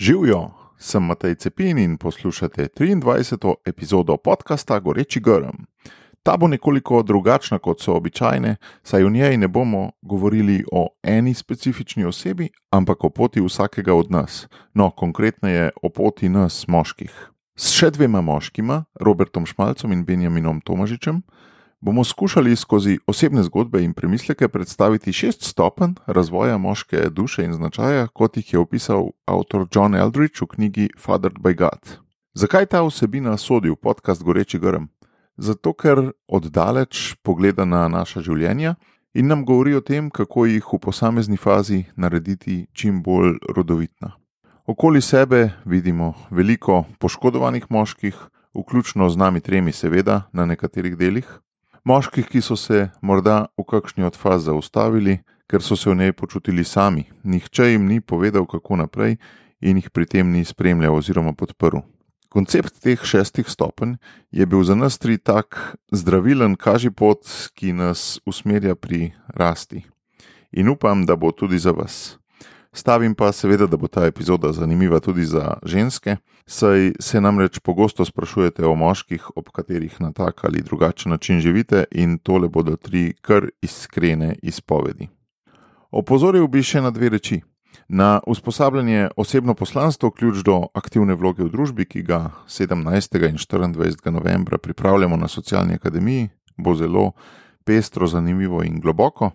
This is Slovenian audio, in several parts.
Živijo, sem Matej Cepin in poslušate 23. epizodo podcasta Goreči Grm. Ta bo nekoliko drugačna kot so običajne, saj v njej ne bomo govorili o eni specifični osebi, ampak o poti vsakega od nas, no konkretneje o poti nas, moških. S še dvema moškima, Robertom Šmalcem in Benjaminom Tomažičem, bomo skušali skozi osebne zgodbe in premisleke predstaviti šest stopenj razvoja moške duše in značaja, kot jih je opisal avtor John Eldridge v knjigi Fathered by God. Zakaj ta vsebina sodi v podcast Goreči Grm? Zato, ker oddaleč pogleda na naša življenja in nam govori o tem, kako jih v posamezni fazi narediti čim bolj rodovitna. Okoli sebe vidimo veliko poškodovanih moških, vključno z nami tremi, seveda, na nekaterih delih, moških, ki so se morda v kakšni od faz zaustavili, ker so se v njej počutili sami, nihče jim ni povedal, kako naprej, in jih pri tem ni spremljal oziroma podprl. Koncept teh šestih stopenj je bil za nas tri tak zdravilen kažipot, ki nas usmerja pri rasti. In upam, da bo tudi za vas. Stavim pa seveda, da bo ta epizoda zanimiva tudi za ženske, saj se namreč pogosto sprašujete o moških, ob katerih na tak ali drugačen način živite, in tole bodo tri kar iskrene izpovedi. Opozoril bi še na dve reči. Na usposabljanje osebno poslanstvo, ključ do aktivne vloge v družbi, ki ga 17. in 24. novembra pripravljamo na Socialni akademiji, bo zelo pestro, zanimivo in globoko,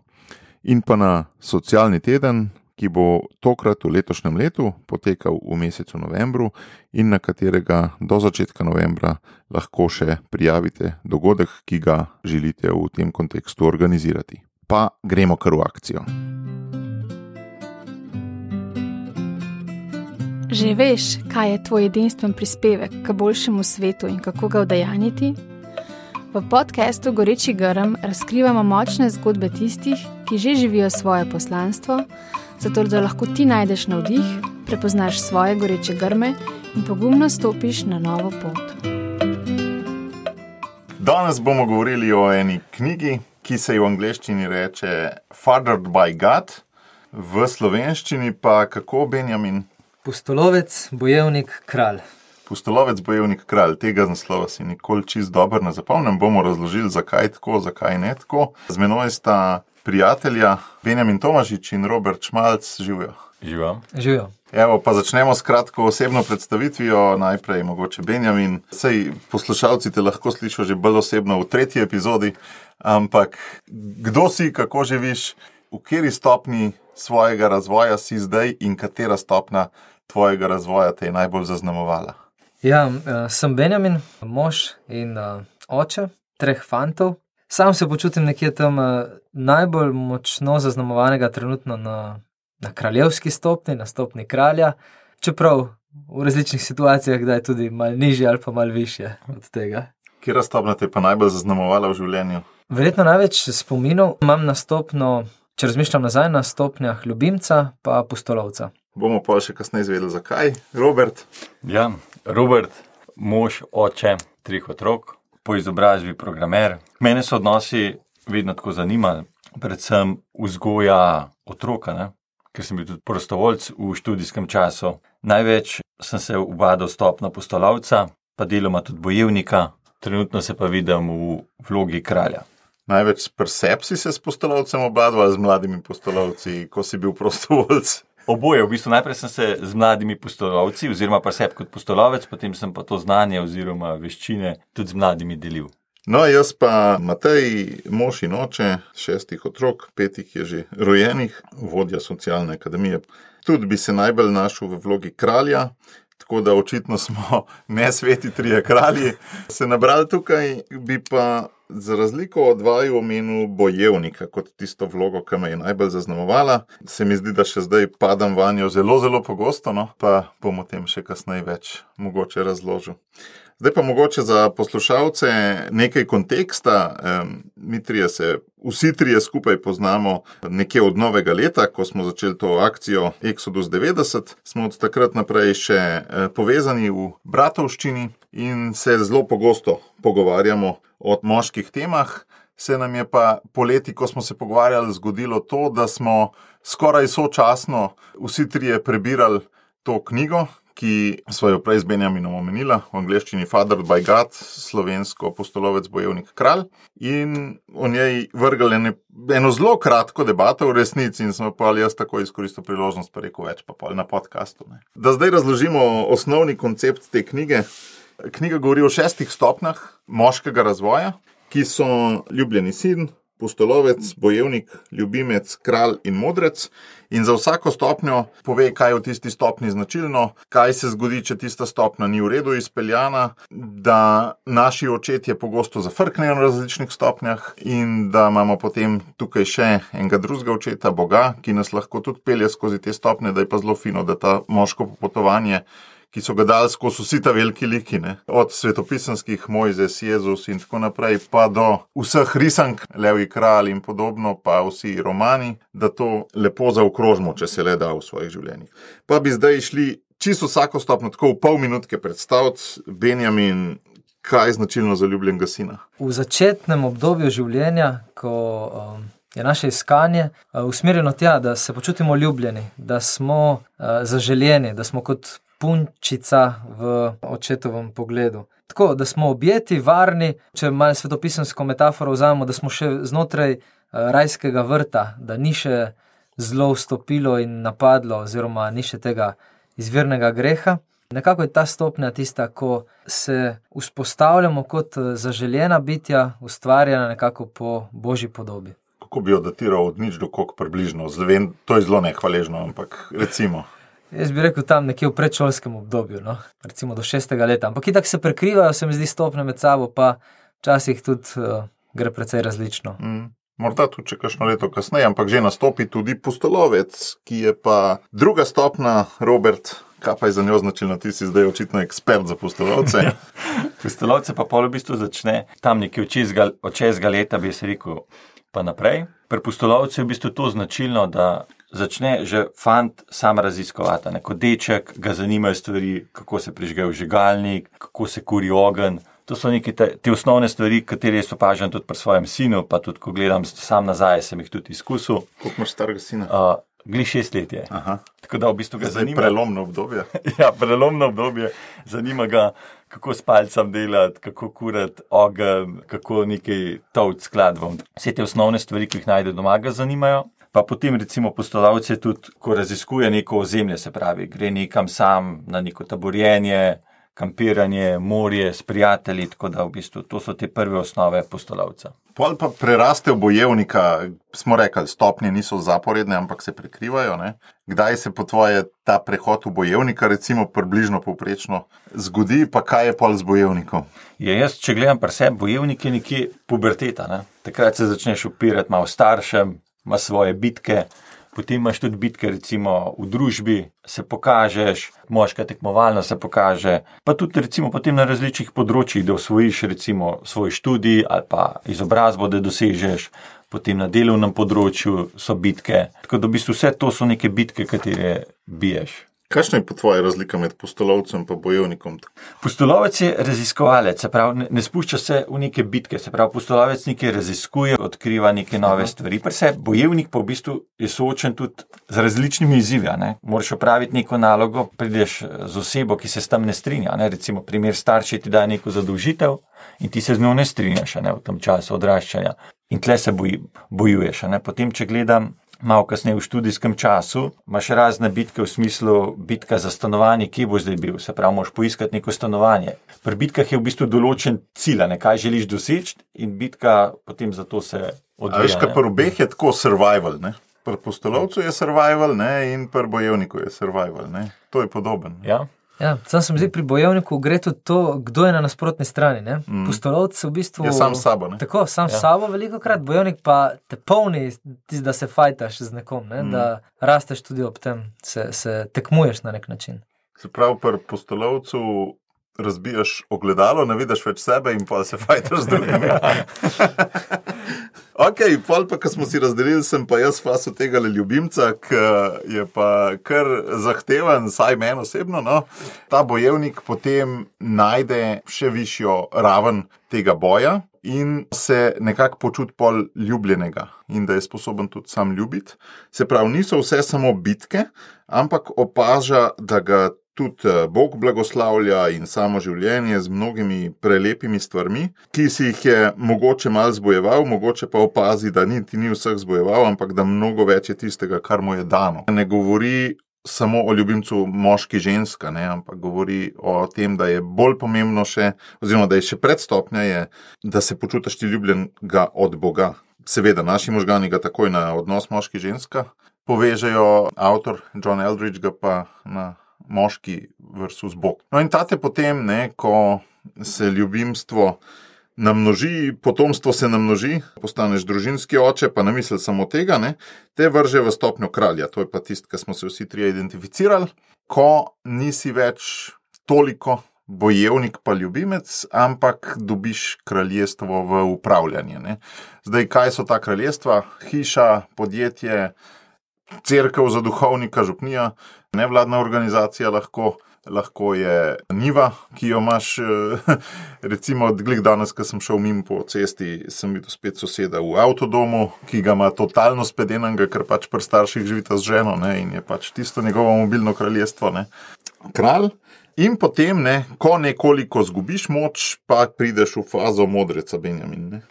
in pa na socialni teden, ki bo tokrat v letošnjem letu potekal v mesecu novembru in na katerega do začetka novembra lahko še prijavite dogodek, ki ga želite v tem kontekstu organizirati. Pa gremo kar v akcijo. Že veš, kaj je tvoj edinstven prispevek k boljšemu svetu in kako ga udejaniti? V podkastu Goreči Grm razkrivamo močne zgodbe tistih, ki že živijo svoje poslanstvo zato da lahko ti najdeš navdih, prepoznaš svoje goreče grme in pogumno stopiš na novo pot. Danes bomo govorili o eni knjigi, ki se ji v angleščini reče Fathered by God, v slovenščini pa kako Benjamin. Pustolovec, bojevnik, kralj. Pustolovec, bojevnik, kralj. Tega naslova si nikoli čist dobro ne zapomnim. Bomo razložili, zakaj tako, zakaj ne tako. Z menoj sta prijatelja Benjamin Tomažič in Robert Šmalc živijo. Živijo. Živijo. Evo, pa začnemo s kratko osebno predstavitvijo. Najprej mogoče Benjamin. Sej poslušalci te lahko slišijo že bolj osebno v tretji epizodi, ampak kdo si, kako živiš, v kateri stopni svojega razvoja si zdaj in katera stopna tvojega razvoja te je najbolj zaznamovala? Ja, eh, sem Benjamin, mož in uh, oče treh fantov. Sam se počutim nekje tam uh, najbolj močno zaznamovanega trenutno na, na kraljevski stopni, na stopni kralja, čeprav v različnih situacijah, da je tudi malo nižje ali pa malo više od tega. Kjer stopna te je pa najbolj zaznamovala v življenju? Verjetno največ spominov imam na stopno, če razmišljam nazaj, na stopnjah ljubimca pa postolovca. Bomo pa še kasneje izvedeli, zakaj. Robert. Ja, Robert, mož, oče, treh otrok, po izobrazbi programer. Mene so odnosi vedno tako zanimali, predvsem vzgoja otroka, ne? ker sem bil tudi prostovoljc v študijskem času. Največ sem se ubadal stopno postolovca, pa deloma tudi bojevnika, trenutno se pa vidim v vlogi kralja. Največ percepcij se s postolovcem obadal z mladimi postolovci, ko si bil prostovoljc. Oboje, v bistvu najprej sem se z mladimi postolovci, oziroma pa sebi kot postolovec, potem sem pa to znanje oziroma veščine tudi z mladimi delil. No, jaz pa Matej, mož in oče, šestih otrok, petih je že rojenih, vodja socialne akademije. Tudi bi se najbolj našel v vlogi kralja, tako da očitno smo ne sveti trije kralji. Se nabrali tukaj, bi pa za razliko od dvaju omenil bojevnika kot tisto vlogo, ki me je najbolj zaznamovala. Se mi zdi, da še zdaj padam vanjo zelo, zelo pogosto, no? pa bom o tem še kasneje več mogoče razložil. Zdaj pa mogoče za poslušalce nekaj konteksta. Mi trije se, vsi trije skupaj poznamo nekje od novega leta, ko smo začeli to akcijo Exodus 90. Smo od takrat naprej še eh, povezani v bratovščini in se zelo pogosto pogovarjamo o moških temah. Se nam je pa poleti, ko smo se pogovarjali, zgodilo to, da smo skoraj sočasno vsi trije prebirali to knjigo, ki smo jo prej z Benjaminom omenila, v angleščini Father by God, slovensko postolovec bojevnik kralj. In o njej vrgli ene, eno zelo kratko debato v resnici, in sem pa jaz tako izkoristil priložnost, pa rekel več, pa pol na podkastu. Da zdaj razložimo osnovni koncept te knjige. Knjiga govori o šestih stopnjah moškega razvoja, ki so ljubljeni sin, postolovec, bojevnik, ljubimec, kralj in modrec. In za vsako stopnjo pove, kaj je v tisti stopni značilno, kaj se zgodi, če tista stopnja ni v redu izpeljana, da naši očetje pogosto zafrknejo na različnih stopnjah, in da imamo potem tukaj še enega drugega očeta, Boga, ki nas lahko tudi pelje skozi te stopnje, da je pa zelo fino, da ta moško popotovanje ki so ga dali skozi vsi ta veliki liki, ne? od svetopisanskih Mojzes, Jezus in tako naprej, pa do vseh risank, Levi kralj in podobno, pa vsi romani, da to lepo zaokrožimo, če se le da v svojih življenjih. Pa bi zdaj šli čisto vsako stopno, tako v pol minutke predstaviti, Benjamin. Kaj je značilno za ljubljenega sina? V začetnem obdobju življenja, ko um, je naše iskanje uh, usmerjeno tja, da se počutimo ljubljeni, da smo uh, zaželjeni, da smo kot punčica v očetovem pogledu. Tako da smo objeti, varni, če malo svetopisansko metaforo vzamemo, da smo še znotraj uh, rajskega vrta, da ni še zelo vstopilo in napadlo, oziroma ni še tega izvirnega greha. Nekako je ta stopnja tista, ko se vzpostavljamo kot eh, zaželjena bitja, ustvarjena nekako po božji podobi. Kako bi jo datiral od nič do kok približno? Zven, to je zelo nehvaležno, ampak recimo. Jaz bi rekel tam nekje v predšolskem obdobju, no? recimo do šestega leta. Ampak tako se prekrivajo, se mi zdi, stopne med sabo, pa včasih tudi uh, gre precej različno. Mm. Morda tudi če kakšno leto kasneje, ampak že nastopi tudi postolovec, ki je pa druga stopna, Robert. Kaj pa je za njo značilno, ti si zdaj očitno ekspert za postolovce? postolovce pa pol v bistvu začne tam nekje od šestega leta, bi se rekel, pa naprej. Pri postolovcu je v bistvu to značilno, da začne že fant sam raziskovati. Ne? Kot deček ga zanimajo stvari, kako se prižge vžigalnik, kako se kuri ogen. To so neke te, te osnovne stvari, katere jaz opažam tudi pri svojem sinu, pa tudi ko gledam sam nazaj, sem jih tudi izkusil. Kako imaš starega sina? Uh, Gli šest let je. Aha. Tako da v bistvu ga zanima. Prelomno obdobje. ja, prelomno obdobje. Zanima ga, kako s palcem delati, kako kurati ogen, kako nekaj tovc skladvom. Vse te osnovne stvari, ki jih najde doma, ga zanimajo. Pa potem, recimo, postolovce tudi, ko raziskuje neko ozemlje, se pravi, gre nekam sam na neko taborjenje, kampiranje, morje s prijatelji, tako da v bistvu to so te prve osnove postolovca. Pol pa preraste v bojevnika, smo rekli, stopnje niso zaporedne, ampak se prekrivajo. Ne? Kdaj se po tvoje ta prehod v bojevnika, recimo, približno povprečno zgodi, pa kaj je pol z bojevnikom? Je, jaz, če gledam pri sebi, bojevnik je nekje puberteta. Ne? Takrat se začneš upirati malo staršem, ima svoje bitke, potem imaš tudi bitke, recimo v družbi, se pokažeš, moška tekmovalno se pokaže, pa tudi recimo potem na različnih področjih, da osvojiš recimo svoj študij ali pa izobrazbo, da dosežeš. Potem na delovnem področju so bitke. Tako da v bistvu vse to so neke bitke, katere biješ. Kakšna je po tvoje razlika med postolovcem in bojevnikom? Postolovec je raziskovalec, se pravi, ne, ne spušča se v neke bitke, se pravi, postolovec nekaj raziskuje, odkriva neke nove stvari. Se, bojevnik pa v bistvu je soočen tudi z različnimi izzivi. Moraš opraviti neko nalogo, prideš z osebo, ki se s tem ne strinja. Ne? Recimo, primer starši ti dajo neko zadolžitev in ti se z njo ne strinjaš ne? v tem času odraščanja. In tle se boj, bojuješ. Potem, če gledam malo kasneje v študijskem času, imaš razne bitke v smislu bitka za stanovanje, kje bo zdaj bil, se pravi, moš poiskati neko stanovanje. Pri bitkah je v bistvu določen cilj, kaj želiš doseči, in bitka potem za to se odvija. Veš, kaj pri obeh je tako survival. Ne? Pri postolovcu je survival, ne? in pri bojevniku je survival. Ne? To je podoben. Ja. Ja, sam se mi zdi, pri bojevniku gre tudi to, kdo je na nasprotni strani. Mm. Postolovec v bistvu je sam s sabo. Ne? Tako, sam s ja. sabo, veliko krat, bojevnik pa te polni, tis, da se fajtaš z nekom, ne? mm. da rasteš tudi ob tem, se, se tekmuješ na nek način. Se pravi, pri postolovcu razbijaš ogledalo, ne vidiš več sebe in pa se fajtaš z drugimi. Ok, pol pa, ko smo si razdelili, sem pa jaz faso tega ljubimca, ki je pa kar zahteven, saj meni osebno. No. Ta bojevnik potem najde še višjo raven tega boja in se nekako počuti pol ljubljenega in da je sposoben tudi sam ljubiti. Se pravi, niso vse samo bitke, ampak opaža, da ga tudi eh, Bog blagoslavlja in samo življenje z mnogimi prelepimi stvarmi, ki si jih je mogoče malo zbojeval, mogoče pa opazi, da niti ni vseh zbojeval, ampak da mnogo več je tistega, kar mu je dano. Ne govori samo o ljubimcu moški ženska, ne, ampak govori o tem, da je bolj pomembno še, oziroma da je še predstopnja, je, da se počutiš ti ljubljenega od Boga. Seveda, naši možgani ga takoj na odnos moški ženska povežejo, avtor John Eldridge ga pa na moški versus Bog. No in tate potem, ne, ko se ljubimstvo namnoži, potomstvo se namnoži, postaneš družinski oče, pa ne misli samo tega, ne, te vrže v stopnjo kralja. To je pa tisto, kar smo se vsi trije identificirali. Ko nisi več toliko bojevnik, pa ljubimec, ampak dobiš kraljestvo v upravljanje. Ne. Zdaj, kaj so ta kraljestva? Hiša, podjetje, crkva za duhovnika, župnija, nevladna organizacija lahko lahko je niva, ki jo imaš. Eh, recimo, odglik danes, ko sem šel mimo po cesti, sem videl spet soseda v avtodomu, ki ga ima totalno spedenega, ker pač pri starših živita z ženo ne, in je pač tisto njegovo mobilno kraljestvo. Ne. Kralj. In potem, ne, ko nekoliko zgubiš moč, pa prideš v fazo modreca, Benjamin. Ne.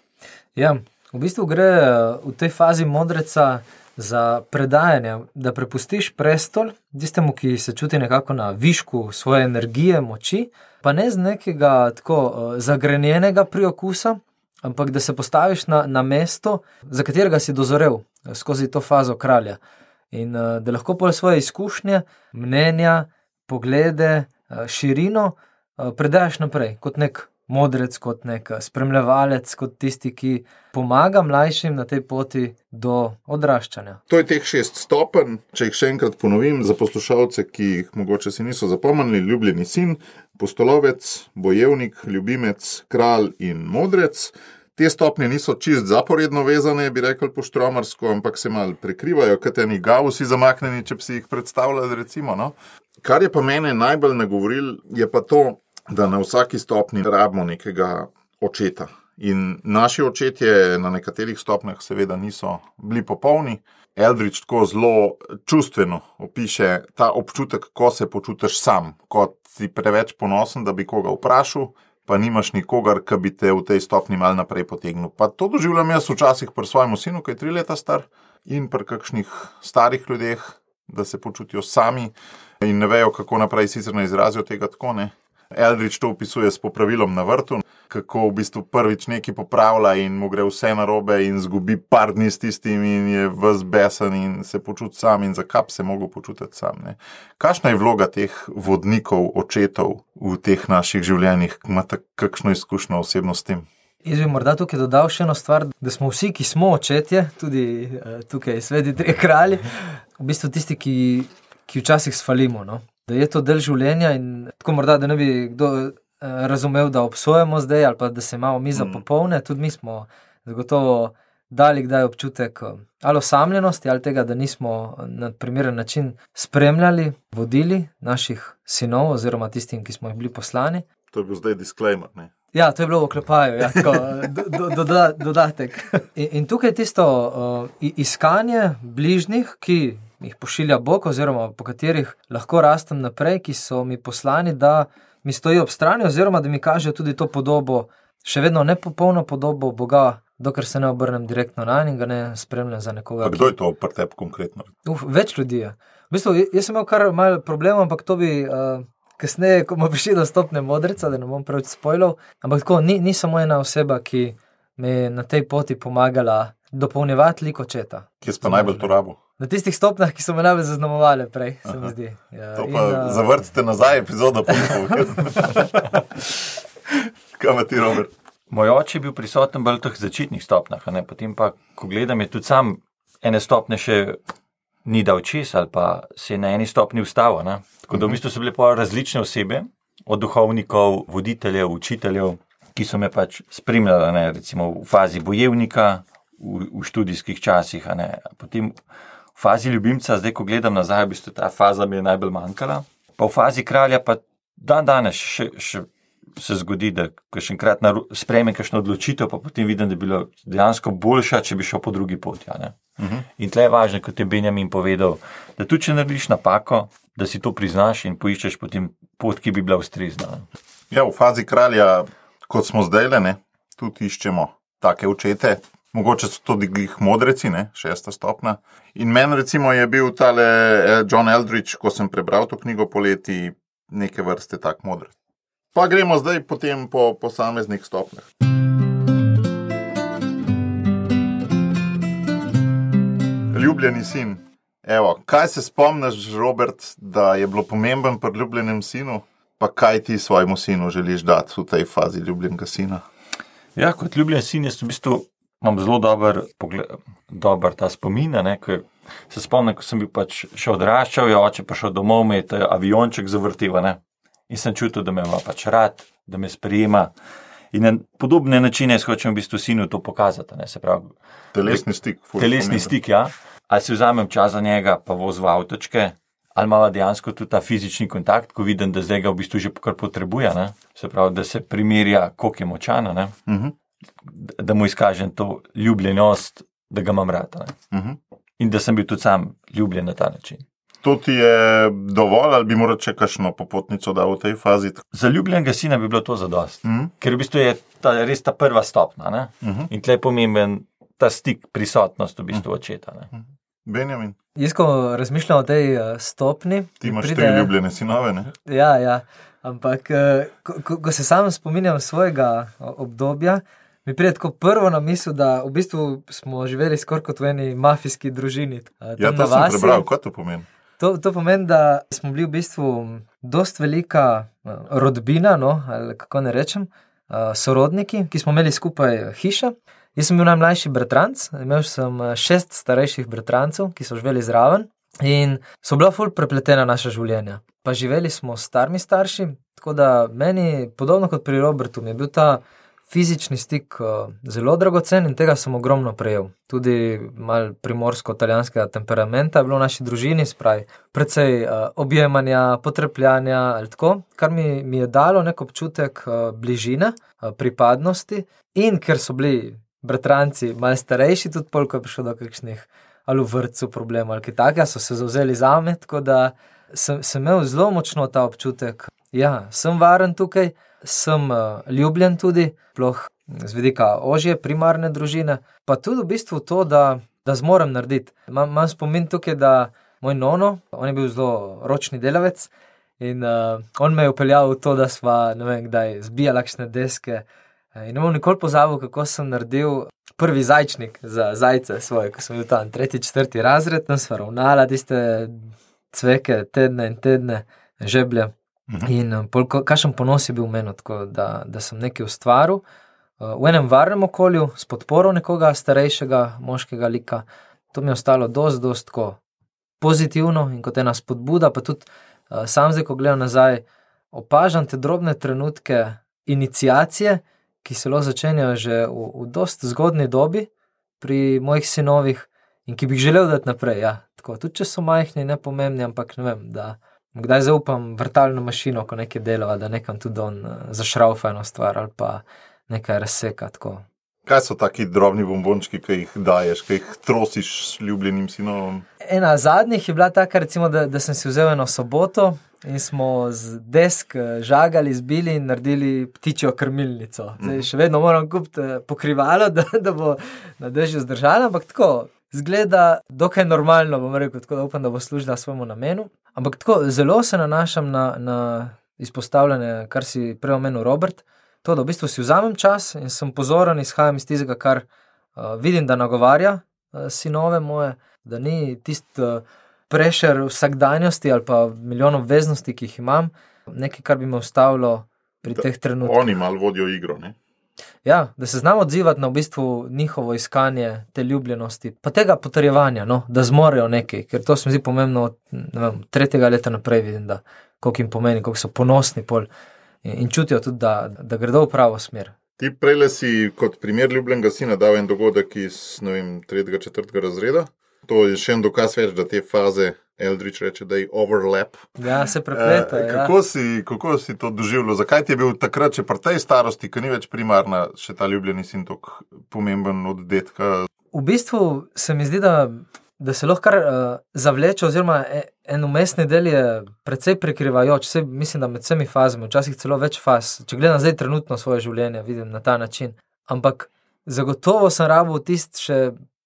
Ja, v bistvu gre eh, v tej fazi modreca za predajanje, da prepustiš prestol tistemu, ki se čuti nekako na višku svoje energije, moči, pa ne z nekega tako uh, zagrenjenega priokusa, ampak da se postaviš na, na mesto, za katerega si dozorel eh, skozi to fazo kralja. In uh, da lahko pol svoje izkušnje, mnenja, poglede, širino predaš naprej kot nek modrec, kot nek spremljevalec, kot tisti, ki pomaga mlajšim na tej poti do odraščanja. To je teh šest stopenj. Če jih še enkrat ponovim za poslušalce, ki jih mogoče si niso zapomnili: ljubljeni sin, postolovec, bojevnik, ljubimec, kralj in modrec. Te stopnje niso čist zaporedno vezane, bi rekel poštromarsko, ampak se mal prekrivajo, kot eni gausi zamaknjeni, če bi si jih predstavljali. Recimo, no? Kar je pa mene najbolj nagovoril, je pa to, da na vsaki stopni rabimo nekega očeta. In naši očetje na nekaterih stopnjah, seveda, niso bili popolni. Eldridge tako zelo čustveno opiše ta občutek, ko se počutiš sam, ko si preveč ponosen, da bi koga vprašal, pa nimaš nikogar, ki bi te v tej stopni mal naprej potegnil. Pa to doživljam jaz včasih pri svojem sinu, ki je tri leta star, in pri kakšnih starih ljudeh, da se počutijo sami in ne vejo, kako naprej sicer ne izrazijo tega tako. Ne. Eldridge to opisuje s popravilom na vrtu, kako v bistvu prvič nekaj popravlja in mu gre vse na robe, in zgubi par dni s tistim, in je vzbesen in se počuti sam, in zakaj se lahko počutiti sam. Ne? Kakšna je vloga teh vodnikov, očetov v teh naših življenjih, imate kakšno izkušnjo osebno s tem? Jaz bi morda tukaj dodal še eno stvar, da smo vsi, ki smo očetje, tudi uh, tukaj, sveti tri kralji, v bistvu tisti, ki, ki včasih svalimo. No? Da je to del življenja. Tako morda, da ne bi kdo uh, razumel, da obsojamo zdaj ali pa da se imamo mi za mm. popolne. Tudi mi smo zagotovo dali kdaj občutek uh, ali osamljenosti ali tega, da nismo na primeren način spremljali, vodili naših sinov oziroma tistim, ki smo jih bili poslani. To je bil zdaj disclaimer. Ne? Ja, to je bilo v oklepaju, ja, tako, do, do, do, dodatek. In, in tukaj je tisto uh, iskanje bližnjih, ki jih pošilja Bog, oziroma po katerih lahko rastem naprej, ki so mi poslani, da mi stojijo ob strani, oziroma da mi kažejo tudi to podobo, še vedno ne popolno podobo Boga, dokler se ne obrnem direktno na njega in ga ne spremljam za nekoga. Kdo je to pri tebi konkretno? Uf, več ljudi je. V bistvu, jaz sem imel kar malo problemov, ampak to bi. Uh, Kasneje, ko bomo prišli do stopne modrice, da ne bom preveč spojil, ampak tako, ni, ni samo ena oseba, ki mi je na tej poti pomagala dopolnjevati liko četa. Kje pa najbolj to rabo? Na tistih stopnjah, ki so me najbolj zaznamovali, prej se mi zdi. Ja, to pa in, uh... zavrtite nazaj, epizodo. Kaj ti, Robert? Moj oče je bil prisoten bolj v teh začetnih stopnjah, potem pa, ko gledam, je tudi sam ene stopne še ni dal čez ali pa se je na eni stopni ustavil. Tako da v mhm. bistvu so bile pa različne osebe, od duhovnikov, voditeljev, učiteljev, ki so me pač spremljali, ne? recimo v fazi bojevnika, v, v študijskih časih, potem v fazi ljubimca, zdaj ko gledam nazaj, v bistvu ta faza mi je najbolj manjkala. Pa v fazi kralja, pa dan danes še, še se zgodi, da še enkrat sprejmem kakšno odločitev, pa potem vidim, da bi bilo dejansko boljša, če bi šel po drugi poti. Uh -huh. In tle je važno, kot je Benjamin povedal, da tudi če narediš napako, da si to priznaš in poiščeš potem pot, ki bi bila ustrezna. Ja, v fazi kralja, kot smo zdaj le, tudi iščemo take očete. Mogoče so to diglih modreci, ne? šesta stopna. In meni, recimo, je bil tale eh, John Eldridge, ko sem prebral to knjigo poleti, neke vrste tak modrec. Pa gremo zdaj potem po posameznih stopnjah. Ljubljeni sin. Evo, kaj se spomniš, Robert, da je bilo pomemben pri ljubljenem sinu, pa kaj ti svojemu sinu želiš dati v tej fazi ljubljenega sina? Ja, kot ljubljen sin, jaz v bistvu imam zelo dober, pogled, dober ta spomin. Se spomnim, ko sem bil pač še odraščal, je oče prišel domov, me je avionček zavrtel in sem čutil, da me ima pač rad, da me sprejema. In na podobne načine hočem v bistvu sinu to pokazati. Pravi, telesni stik. Telesni stik, ja. Ali si vzamem čas za njega, pa vozim avtočke, ali ima dejansko tudi ta fizični kontakt, ko vidim, da zdaj ga v bistvu že kar potrebuje. Ne? Se pravi, da se primerja, koliko je močan, uh mhm. -huh. Da mu izkažem to ljubljenost, da ga imam rad. Uh mhm. -huh. In da sem bil tudi sam ljubljen na ta način to ti je dovolj, ali bi moral še kakšno popotnico da v tej fazi? Za ljubljenega sina bi bilo to zadost, mm -hmm. ker v bistvu je ta, res ta prva stopna mm -hmm. in tle je pomemben ta stik, prisotnost v bistvu mm -hmm. očeta. Ne? Mhm. Benjamin. Jaz, ko razmišljam o tej uh, stopni. Ti imaš pride... tri ljubljene sinove. Ne? Ja, ja. Ampak, uh, ko, ko, ko se sam spominjam svojega obdobja, mi pride tako prvo na misel, da v bistvu smo živeli skoraj kot v eni mafijski družini. Ja, to sem prebral, kaj to pomeni. To, to pomeni, da smo bili v bistvu dost velika rodbina, no, ali kako ne rečem, sorodniki, ki smo imeli skupaj hišo. Jaz sem bil najmlajši bratranc, imel sem šest starejših bratrancev, ki so živeli zraven in so bila ful prepletena naša življenja. Pa živeli smo s starimi starši, tako da meni, podobno kot pri Robertu, je bil ta fizični stik uh, zelo dragocen in tega sem ogromno prejel. Tudi malo primorsko-italijanskega temperamenta je bilo v naši družini, spravi, predvsej uh, objemanja, potrpljanja ali tako, kar mi, mi je dalo nek občutek uh, bližine, uh, pripadnosti in ker so bili bratranci malo starejši, tudi polk je prišlo do kakšnih ali v vrtu problemov ali kaj takega, so se zauzeli za me, tako da sem, sem imel zelo močno ta občutek, da ja, sem varen tukaj sem uh, ljubljen tudi, sploh z vidika ožje, primarne družine, pa tudi v bistvu to, da, da zmorem narediti. Imam spomin tukaj, da moj nono, on je bil zelo ročni delavec in uh, on me je upeljal v to, da smo, ne vem, kdaj zbijali lakšne deske. Eh, in ne bom nikoli pozabil, kako sem naredil prvi zajčnik za zajce svoje, ko sem bil tam tretji, četrti razred, tam smo ravnali tiste cveke, tedne in tedne, žeblje. Mhm. In eh, kakšen ponos je bil meni, tako, da, da sem nekaj ustvaril uh, v enem varnem okolju, s podporo nekoga starejšega, moškega lika. To mi je ostalo dosti, dosti pozitivno in kot ena spodbuda. Pa tudi uh, sam zdaj, ko gledam nazaj, opažam te drobne trenutke inicijacije, ki se lahko začenjajo že v, v dosti zgodni dobi pri mojih sinovih in ki bi jih želel dati naprej. Ja, tako, tudi če so majhni in nepomembni, ampak ne vem. Kdaj zaupam vrtalno mašino, ko nekaj dela, da nekam tudi on eh, zašraufa eno stvar ali pa nekaj razseka. Tako. Kaj so taki drobni bombončki, ki jih daješ, ki jih trosiš s ljubljenim sinom? Ena zadnjih je bila taka, recimo, da, da sem si vzel eno soboto in smo z desk eh, žagali, zbili in naredili ptičjo krmilnico. Zdaj, mhm. še vedno moram kupiti eh, pokrivalo, da, da bo na dežju zdržala, ampak tako zgleda dokaj normalno, bom rekel, tako da upam, da bo služila svojemu namenu. Ampak tako zelo se nanašam na, na izpostavljanje, kar si prej omenil, Robert. To, da v bistvu si vzamem čas in sem pozoren, izhajam iz tistega, kar uh, vidim, da nagovarja uh, sinove moje, da ni tisti uh, prešer vsakdanjosti ali pa milijon obveznosti, ki jih imam, nekaj, kar bi me ustavilo pri da, teh trenutkih. Oni malo vodijo igro. Ne? Ja, da se znamo odzivati na v bistvu njihovo iskanje te ljubljenosti, pa tega potrjevanja, no, da zmorejo nekaj, ker to se mi zdi pomembno od vem, tretjega leta naprej, vidim, da koliko jim pomeni, koliko so ponosni pol in, in čutijo tudi, da, da gredo v pravo smer. Ti prej si kot primer ljubljenega sina dal en dogodek iz vem, tretjega, četrtega razreda. To je še en dokaz več, da te faze Eldrič reče, da je overlap. Ja, se prepleta. Eh, ja. kako, si, kako si to doživljal? Zakaj ti je bil takrat, če pri tej starosti, ki ni več primarna, še ta ljubljeni sin tako pomemben od detka? V bistvu se mi zdi, da, da se lahko kar uh, zavleče, oziroma e- en umestni del je precej prekrivajoč. Vse, mislim, da med vsemi fazami, včasih celo več faz. Če gledam zdaj trenutno svoje življenje, vidim na ta način. Ampak zagotovo sem rabo tisti še.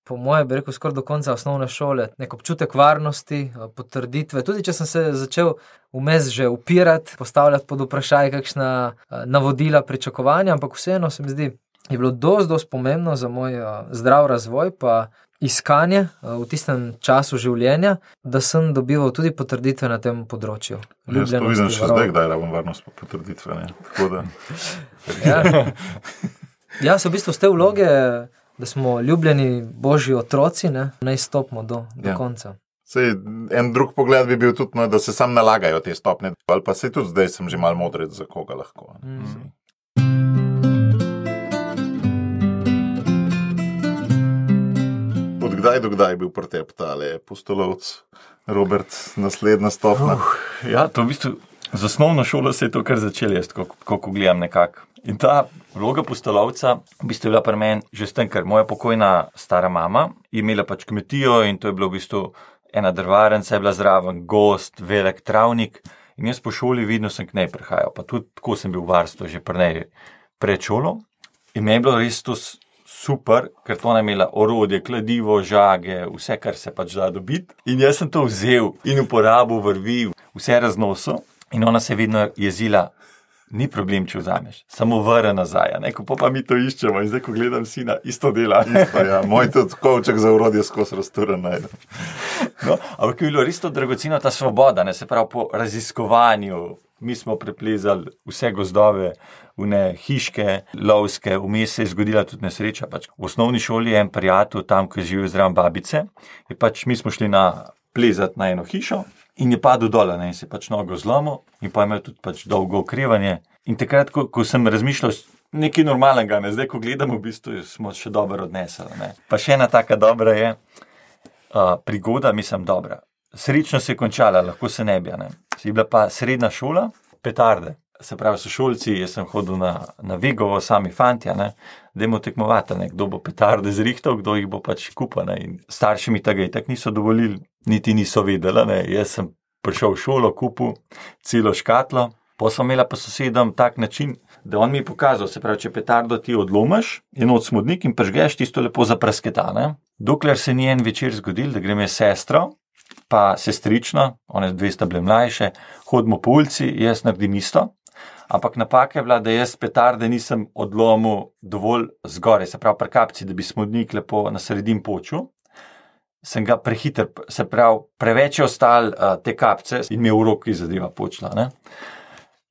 Po mojem, bi rekel, skoraj do konca osnovne šole, nek občutek varnosti, eh, potrditve. Tudi če sem se začel vmes že upirati, postavljati pod vprašanje, kakšna eh, navodila, pričakovanja, ampak vseeno se mi zdi, je bilo dosti, dosti pomembno za moj uh, zdrav razvoj, pa iskanje v tistem času življenja, da sem dobival tudi potrditve na tem področju. Jaz to vidim še varov- zdaj, kdaj rabim varnost pa potrditve. ne. Tako da, Ja. ja, so v bistvu z te vloge, da smo ljubljeni božji otroci, ne, naj stopimo do, do Ja. konca. Sej, en drug pogled bi bil tudi, no, da se sam nalagajo te stopnje. Ali pa se tudi zdaj sem že mal modrec, za koga lahko. ne. Mm. Od kdaj do kdaj je bil pri tebi tale postolovc, Robert, naslednja stopnja? Uh, ja, to v bistvu z osnovno šolo se je to kar začelo, jaz, ko, ko, ko gledam nekako. In ta vloga postolovca v bistvu je bila pri meni že s tem, ker moja pokojna stara mama je imela pač kmetijo in to je bilo v bistvu ena drvarnica, je bila zraven, gost, velik travnik. In jaz po šoli vidno sem k njej prihajal, pa tudi tako sem bil v varstvu že pri njej pred šolo. In meni je bilo res to super, ker to ona je imela orodje, kladivo, žage, vse, kar se pač da dobiti. In jaz sem to vzel in uporabil, vrvi, vse raznosil. In ona se je vedno jezila, ni problem, če vzameš, samo vrne nazaj. ko pa mi to iščemo in zdaj, ko gledam sina, isto dela. Pa Ja, moj tudi kovček za urodje skozi razturen najdem. No, ampak je bilo res to dragoceno, ta svoboda, ne, se pravi po raziskovanju. Mi smo preplezali vse gozdove, vne hiške, lovske, vmes se je zgodila tudi nesreča. Pač v osnovni šoli je en prijatelj, tam, ki živel zraven babice, pač mi smo šli na plezati na eno hišo in je padel dol, in se je pač nogo zlomil, in pa je imel tudi pač dolgo okrevanje. In takrat, ko, ko sem razmišljal, nekaj normalnega, ne, zdaj, ko gledamo, v bistvu smo še dobro odnesli. Ne. Pa še ena taka dobra je uh, prigoda, mislim, dobra. Srečno se je končala, lahko se ne bi. Je bila pa srednja šola, petarde. Se pravi, so šolci, jaz sem hodil na, na Vigovo, sami fanti, da jim tekmovati, ne, kdo bo petarde zrihtal, kdo jih bo pač kupil. In Starši mi tega itak niso dovolili, niti niso vedeli. Ne. Jaz sem prišel v šolo, kupil celo škatlo, pa sem imela pa sosedom tak način, da on mi je pokazal, se pravi, če petardo ti odlomiš, je noč smodnik in prežgeš tisto lepo zaprasketane. Dokler se ni en večer zgodil, da grem jaz s sestro, pa sestrično, one dve sta bile mlajše, hodimo po ulici, jaz naredim isto. Ampak napaka je bila, da jaz petarde nisem odlomil dovolj zgoraj, se pravi, pri kapci, da bi smodnik lepo na sredin počul. Sem ga prehiter, se pravi, preveč je ostal uh, te kapce in mi je v roki zadeva počla. Ne?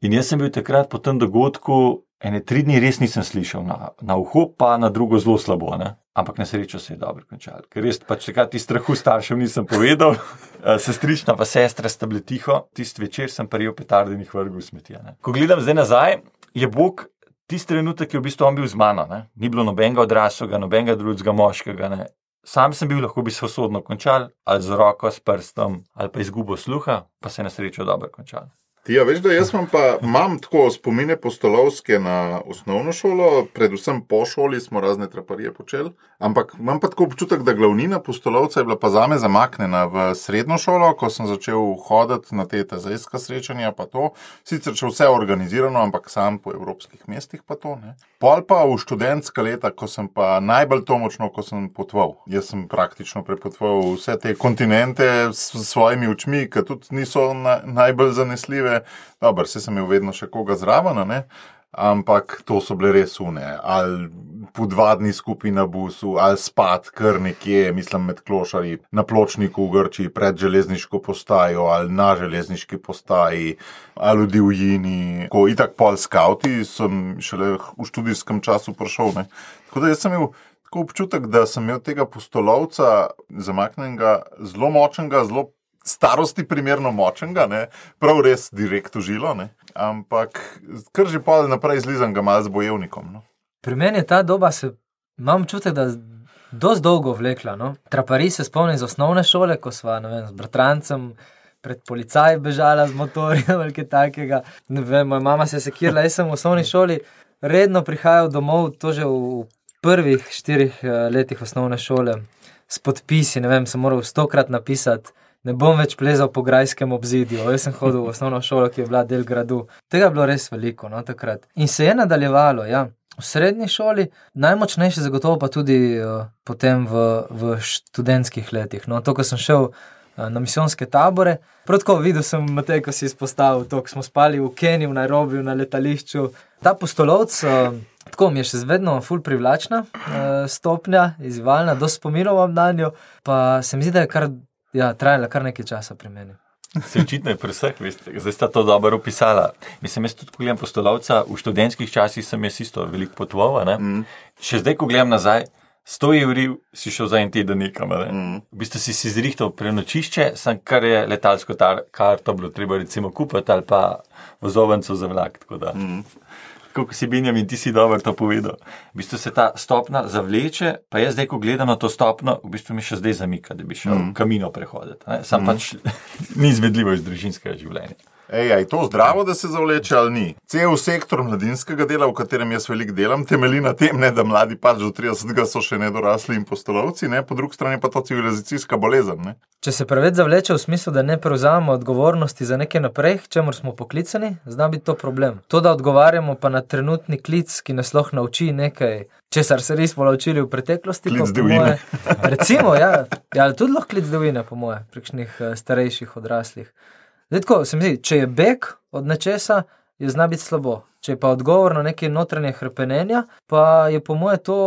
In jaz sem bil takrat po tem dogodku, ene tri dni res nisem slišal na, na uho, pa na drugo zelo slabo. Ne? Ampak na srečo se je dobro končal. Ker res pač takrat ti strahu staršev nisem povedal, Eh, sestrična pa sestra sta bili tiho, tisti večer sem prijel petarde in jih vrgel v smetje. ne. Ko gledam zdaj nazaj, je Bog tisti trenutek, je v bistvu on bil z mano. Ne? Ni bilo nobenega odraslega, nobenega drugega moškega. Ne? Sam sem bil, lahko bi se usodno končal, ali z roko, s prstom, ali pa izgubo sluha, pa se je na srečo dobro končal. Ti, ja, veš, da jaz imam pa imam tako spomine postolovske na osnovno šolo, predvsem po šoli smo razne traparije počeli, ampak imam pa tako občutek, da glavnina postolovca je bila pa zame zamaknjena v srednjo šolo, ko sem začel hoditi na te tezajska srečanja, pa to, sicer še vse organizirano, ampak sam po evropskih mestih pa to. Ne. Pol pa v študentska leta, ko sem pa najbolj to močno, ko sem potoval. Jaz sem praktično prepotoval vse te kontinente s svojimi očmi, ki tudi niso na, najbolj zanesljive. Dobro, se sem imel vedno še koga zraven, ampak to so bile res une. Ali po dva dni skupaj na busu, ali spat kar nekje, mislim, med klošari na pločniku v Grčiji, pred železniško postajo, ali na železniški postaji, ali v divjini. Ko itak pol skavti, sem šele v študijskem času prišel. Ne? Tako da jaz sem imel. Tako občutek, da sem imel tega postolovca zamaknjenega, zelo močnega, zelo starosti primerno močnega, ne? prav res direkt užilo, ne? ampak kar že pa naprej zlizam ga malo z bojevnikom. No? Pri meni je ta doba, se, imam občutek, da dosti dolgo vlekla. No? Trapari se spomnim iz osnovne šole, ko sva vem, z bratrancem. Pred policaji bežala z motorjem ali kaj takega. Ne Vem, moja mama se je sekirala, jaz sem v osnovni šoli redno prihajal domov, to že v prvih štirih eh, letih osnovne šole, s podpisi. Ne vem, sem moral stokrat napisati, ne bom več plezal po grajskem obzidju. Jaz sem hodil v osnovno šolo, ki je bila del gradu. Tega je bilo res veliko, no takrat. In se je nadaljevalo, ja. V srednji šoli, najmočnejše zagotovo pa tudi uh, potem v, v študentskih letih. No, to, ko sem šel uh, na misijonske tabore, prav tako videl sem Matej, ko si izpostavil to, ko smo spali v Keniji, v Nairobiju, na letališču. Ta postolovc, uh, tako mi je še vedno ful privlačna uh, stopnja, izzivalna, dosti spominov na njo, pa se mi zdi, da je kar, ja, trajala kar nekaj časa pri meni. Se očitno je pri vseh, veste, zdaj sta to dobro opisala. Mislim, jaz tudi, ko gledam postolovca, v študentskih časih sem jaz isto veliko potoval. Mm. Še zdaj, ko gledam nazaj, 100 evrov si šel za en teden nekam. Ne? Mm. V bistvu si si zrihtal prenočišče, sem kar je letalsko tar, karto bilo treba recimo kupiti ali pa vozovnico za vlak. Kot si Benjamin, ti si dobro to povedal. V bistvu se ta stopna zavleče, pa jaz zdaj, ko gledam na to stopno, v bistvu mi še zdaj zamika, da bi šel mm. kamino prehoditi. Sam mm. pač ni izvedljivo iz družinskega življenja. Ej, je to zdravo, da se zavleče ali ni? Cel sektor mladinskega dela, v katerem jaz veliko delam, temelji na tem, ne, da mladi pač do 30 so še nedorasli in postolovci, ne, po drugi strani pa to civilizacijska bolezen. Ne. Če se preveč zavleče v smislu, da ne prevzamemo odgovornosti za nekaj naprej, čemu smo poklicani, zna biti to problem. To, da odgovarjamo pa na trenutni klic, ki nas lahko nauči nekaj, česar se nismo naučili v preteklosti. Klic po divjine. moje- Recimo, ja, ja, tudi lahko klic devine, po moje, prekšnih starejših odraslih. Zdaj, tako, se mi zdi, če je beg od nečesa, je zna biti slabo. Če je pa odgovor na neke notranje hrepenenja, pa je po moje to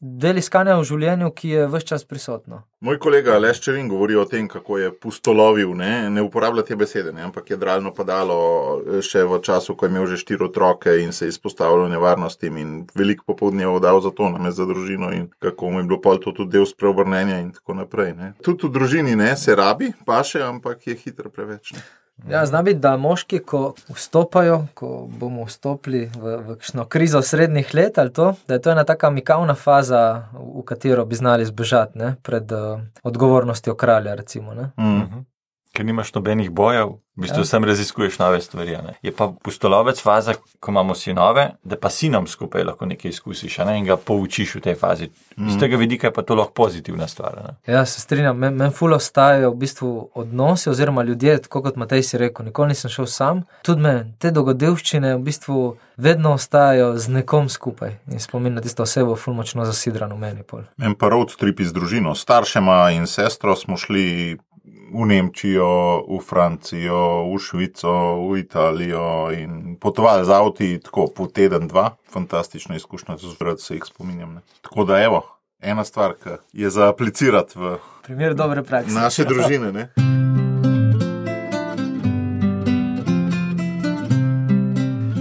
del iskanja v življenju, ki je vse čas prisotno. Moj kolega Aleš Čerin govori o tem, kako je pustolovil, ne, ne uporablja te besede, ne, ampak je dralno padalo eh, še v času, ko je imel že štiri otroke in se je izpostavljal nevarnostim in veliko popoldnev dal za to, nam je za družino in kako mu je bilo pol to tudi del spreobrnenja in tako naprej. Ne. Tudi v družini ne, se rabi, pa še, ampak je hitro preveč. Ne. Ja, zna biti, da moški, ko vstopajo, ko bomo vstopili v, v kakšno krizo srednjih let, ali to, da je to ena taka mikavna faza, v katero bi znali zbežati ne, pred uh, odgovornostjo kralja. Recimo, ne. Mm. Ker nimaš nobenih bojev, v bistvu Ja. ja. sem raziskuješ nove stvari. a Ne? Je pa pustolovec faza, ko imamo sinove, da pa sinom skupaj lahko nekaj izkusiš a ne? in ga poučiš v tej fazi. Mm. Z tega vidika je pa to lahko pozitivna stvar. a Ne? Ja, se strinjam, meni men ful ostajajo v bistvu odnosi oziroma ljudje, tako kot Matej si rekel, nikoli nisem šel sam. Tudi me te dogodivščine v bistvu vedno ostajajo z nekom skupaj in spomin na tisto osebo ful močno zasidrano v meni. Pol. En pa road trip z družino, staršema in sestro smo šli v Nemčijo, v Francijo, v Švico, v Italijo in potovali z avti tako po teden, dva. Fantastična izkušnja, zelo se jih spominjam. Ne. Tako da, evo, ena stvar, ki je za aplicirati v Primer dobre prakse. naše družine. Ne.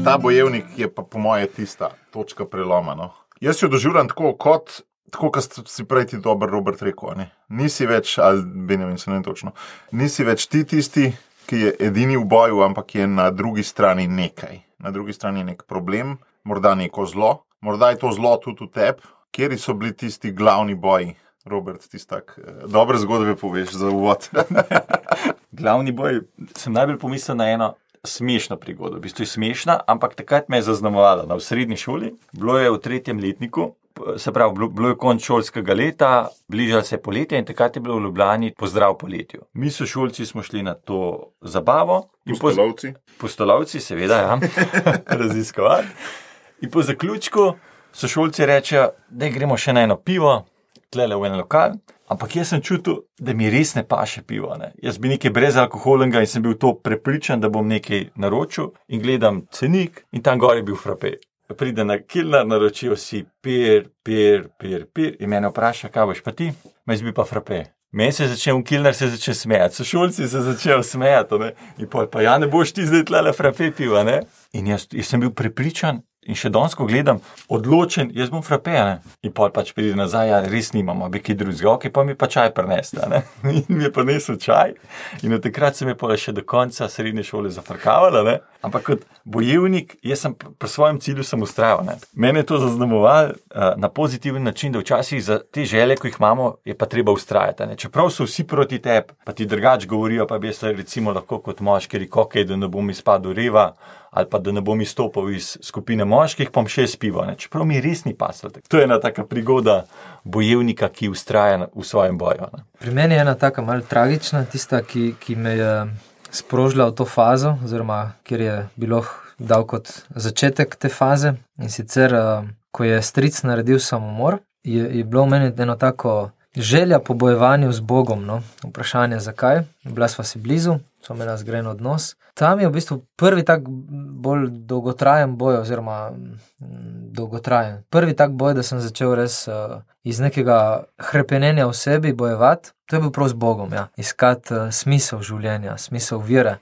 Ta bojevnik je pa po moje tista točka preloma. No. Jaz jo doživljam tako, kot tako, kot si prej ti dober Robert rekel. Nisi več, ali Benjamin se ne točno, nisi več ti tisti, ki je edini v boju, ampak je na drugi strani nekaj. Na drugi strani je nek problem, morda neko zlo, morda je to zlo tudi v tebi, kjer so bili tisti glavni boji. Robert, ti tak eh, dobre zgodbe poveš za uvod. Glavni boj, sem najbolj pomislil na eno smešno prigodo. V bistvu je smešna, ampak takrat me je zaznamovala na srednji šoli. Bilo je v tretjem letniku, se pravi, bilo- bilo je konec šolskega leta, bližalo se je poletje in takrat je bilo v Ljubljani pozdrav poletju. Mi so šolci smo šli na to zabavo Postolovci. postolovci, seveda, ja, raziskovati. In po zaključku so šolci rečejo, da gremo še na eno pivo, tlele v en lokal. Ampak jaz sem čutil, da mi res ne paše pivo. Ne. Jaz bi nekaj brezalkoholnega in sem bil to prepričan, da bom nekaj naročil. In gledam cenik, in tam gor je bil frape. Pride na kilnar, naročijo si pir, pir, pir, pir. In me vpraša, kaj boš pa ti, me zbi pa frape. Meni se je začel kilnar se začel smejati, sošolci se začel smejati. Ne? In pol pa ja, ne boš ti zdaj tlele frape piva. Ne? In jaz, jaz sem bil prepričan, In še danes, ko gledam, odločen, jaz bom frapejan. In pa pač pride nazaj, ja, res nimamo, bi ki drugega, ok, pa mi pa čaj preneste. In mi je prinesel čaj. In od takrat se mi je pa še do konca srednje šole zafrkavala. Ne? Ampak kot bojevnik, jaz sem pri svojem cilju sem ustrajal. Ne? Mene je to zaznamoval uh, na pozitiven način, da včasih za te želje, ki jih imamo, je pa treba ustrajati. Ne? Čeprav so vsi proti tebi, pa ti drugač govorijo, pa bi jaz recimo lahko kot moški rekel, okay, da ne bom izpadel reva ali pa da ne bom izstopil iz skupine moških, pa še spivo. Ne? Čeprav mi res ni pasal. To je ena taka prigoda bojevnika, ki ustraja v svojem boju. Ne? Pri meni je ena taka malce tragična, tista, ki, ki me je sprožila v to fazo, oziroma kjer je bilo dal kot začetek te faze. In sicer, ko je stric naredil samomor, je, je bilo v meni eno tako. Želja po bojevanju z Bogom, no? vprašanje zakaj, bila sva si blizu, smo imeli zgren odnos. Tam je v bistvu prvi tak bolj dolgotrajen boj, oziroma dolgotrajen. Prvi tak boj, da sem začel res uh, iz nekega krepenja v sebi bojevati, to je bil prav z Bogom, ja. iskati uh, smisel življenja, smisel vire,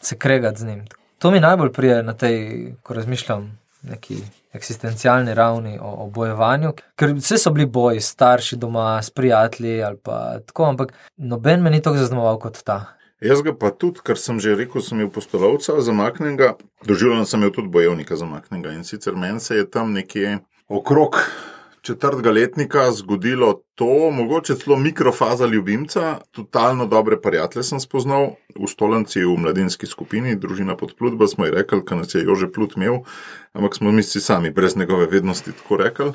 se kregati z njim. To mi najbolj prije na tej, ko razmišljam, neki eksistencialni ravni o, o bojevanju. Ker vse so bili boji, starši doma, s prijatelji ali pa tako, ampak noben me ni tako zaznamoval kot ta. Jaz ga pa tudi, ker sem že rekel, sem imel postolovca zamaknjenega, doživljal sem imel tudi bojevnika zamaknjenega. In sicer meni se je tam nekje okrog četrtega letnika zgodilo to, mogoče celo mikrofaza ljubimca, totalno dobre prijatelje sem spoznal v Stolenci v mladinski skupini, družina pod Plutba, smo ji rekli, ker nas je Jože Plut imel, ampak smo mi sami brez njegove vednosti tako rekli.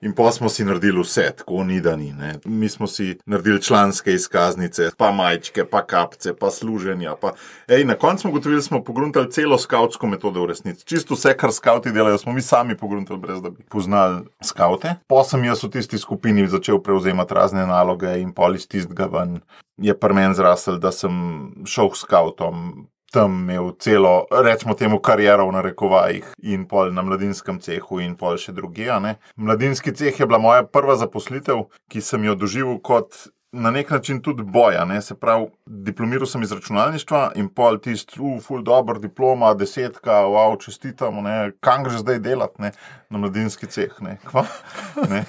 In pa smo si naredili vse, tako ni da ni. Ne. Mi smo si naredili članske izkaznice, pa majčke, pa kapce, pa služenja. Pa... Ej, na koncu smo ugotovili, da smo pogruntali celo skautsko metodo v resnici. Čisto vse, kar skauti delajo, smo mi sami pogruntali, brez da bi poznali skaute. Pa sem jaz v tisti skupini začel prevzemati razne naloge in polis tistega ven. Je pri meni zrasel, da sem šel s skautom, tam imel celo, rečemo temu, kariero v narekovajih in pol na mladinskem cehu in pol še drugje. Mladinski ceh je bila moja prva zaposlitev, ki sem jo doživel kot na nek način tudi boja. Ne? Se pravi, diplomiral sem iz računalništva in pol tisti, uful, dobro, diploma, desetka, wow, čestitamo, ne? kam greš zdaj delati na mladinski ceh. Ne? Ne?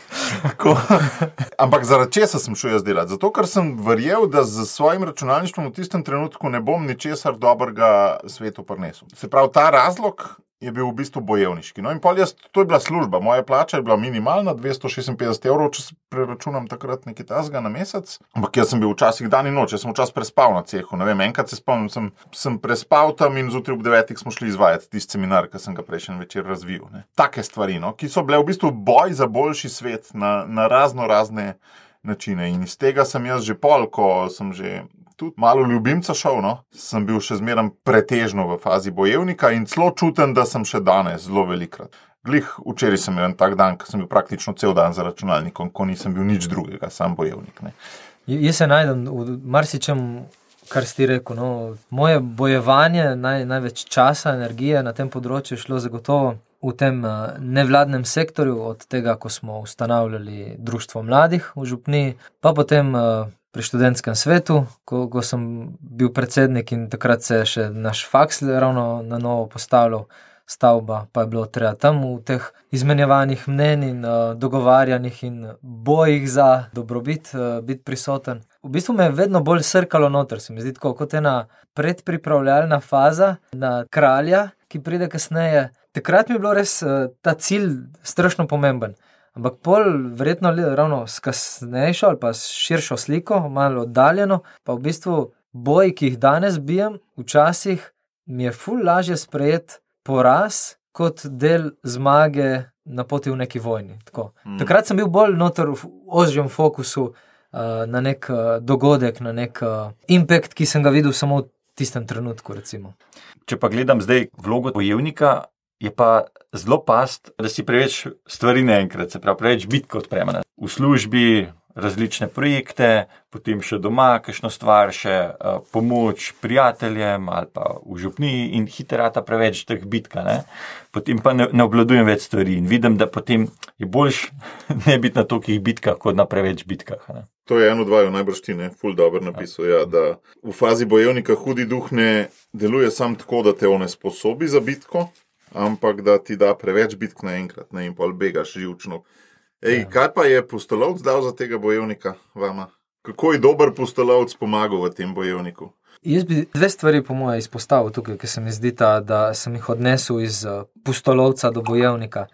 Ampak zaradi česa sem šel jaz delati? Zato, ker sem verjel, da z svojim računalništvom v tistem trenutku ne bom ničesar dobrega svetu prinesel. Se pravi, ta razlog je bil v bistvu bojevniški. No, in pol jaz, to je bila služba, moja plača je bila minimalna, 256 evrov, če se preračunam takrat nekaj tasga na mesec. Ampak jaz sem bil včasih dan in noč, jaz sem včasih prespal na cehu. Ne vem, enkrat se spomnim, sem, sem prespal tam in zjutraj ob devetih smo šli izvajati tisti seminar, ki sem ga prejšnji večer razvil. Ne. Take stvari, no, ki so bile v bistvu boj za boljši svet na, na razno razne načine. In iz tega sem jaz že pol, ko sem že tudi malo ljubimca šel, no? sem bil še zmeraj pretežno v fazi bojevnika in zelo čuten, da sem še danes zelo velikrat. Glih, včeraj sem imel tak dan, ko sem bil praktično cel dan za računalnikom, ko nisem bil nič drugega, sam bojevnik. Ne. Jaz se najdem v marsičem, kar si rekel. No, moje bojevanje, naj, največ časa, energije na tem področju je šlo zagotovo v tem nevladnem sektorju, od tega, ko smo ustanavljali Društvo mladih v Župni, pa potem pri študentskem svetu, ko, ko sem bil predsednik in takrat se je še naš faks ravno na novo postavljal. Stavba, pa je bilo treba tam v teh izmenjevanjih mnen in uh, dogovarjanjih in bojih za dobrobit uh, biti prisoten. V bistvu me je vedno bolj srkalo noter, se mi zdi tako, kot ena predpripravljalna faza na kralja, ki pride kasneje. Takrat mi je bilo res uh, ta cilj strašno pomemben. Ampak pol, verjetno, ravno s kasnejšo ali pa s širšo sliko, malo oddaljeno, pa v bistvu boj, ki jih danes bijem, včasih mi je ful lažje sprejeti poraz kot del zmage na poti v neki vojni. Mm. Takrat sem bil bolj noter v ožjem fokusu uh, na nek uh, dogodek, na nek uh, impact, ki sem ga videl samo v tistem trenutku. Recimo. Če pa gledam zdaj vlogo bojevnika, je pa zelo past, da si preveč stvari naenkrat, se pravi, preveč bitk odpremena. V službi različne projekte, potem še doma, kakšno stvar, še uh, pomoč prijateljem ali pa v župni in hiterata preveč teh bitka. Ne? Potem pa ne, ne obvladujem več stvari in vidim, da potem je boljš ne biti na tolikih bitkah, kot na preveč bitkah. Ne? To je eno, dva, najbrž ti ne, ful dobro napisal. Ja, da v fazi bojevnika hudi duh ne deluje samo tako, da te one sposobi za bitko, ampak da ti da preveč bitk naenkrat ne, in pol begaš živčno. Ej, kaj pa je postolovc dal za tega bojevnika vama? Kako je dober postolovc pomagal v tem bojevniku? Jaz bi dve stvari, po mojem, izpostavil tukaj, ki se mi zdi, ta, da sem jih odnesel iz uh, pustolovca do bojevnika.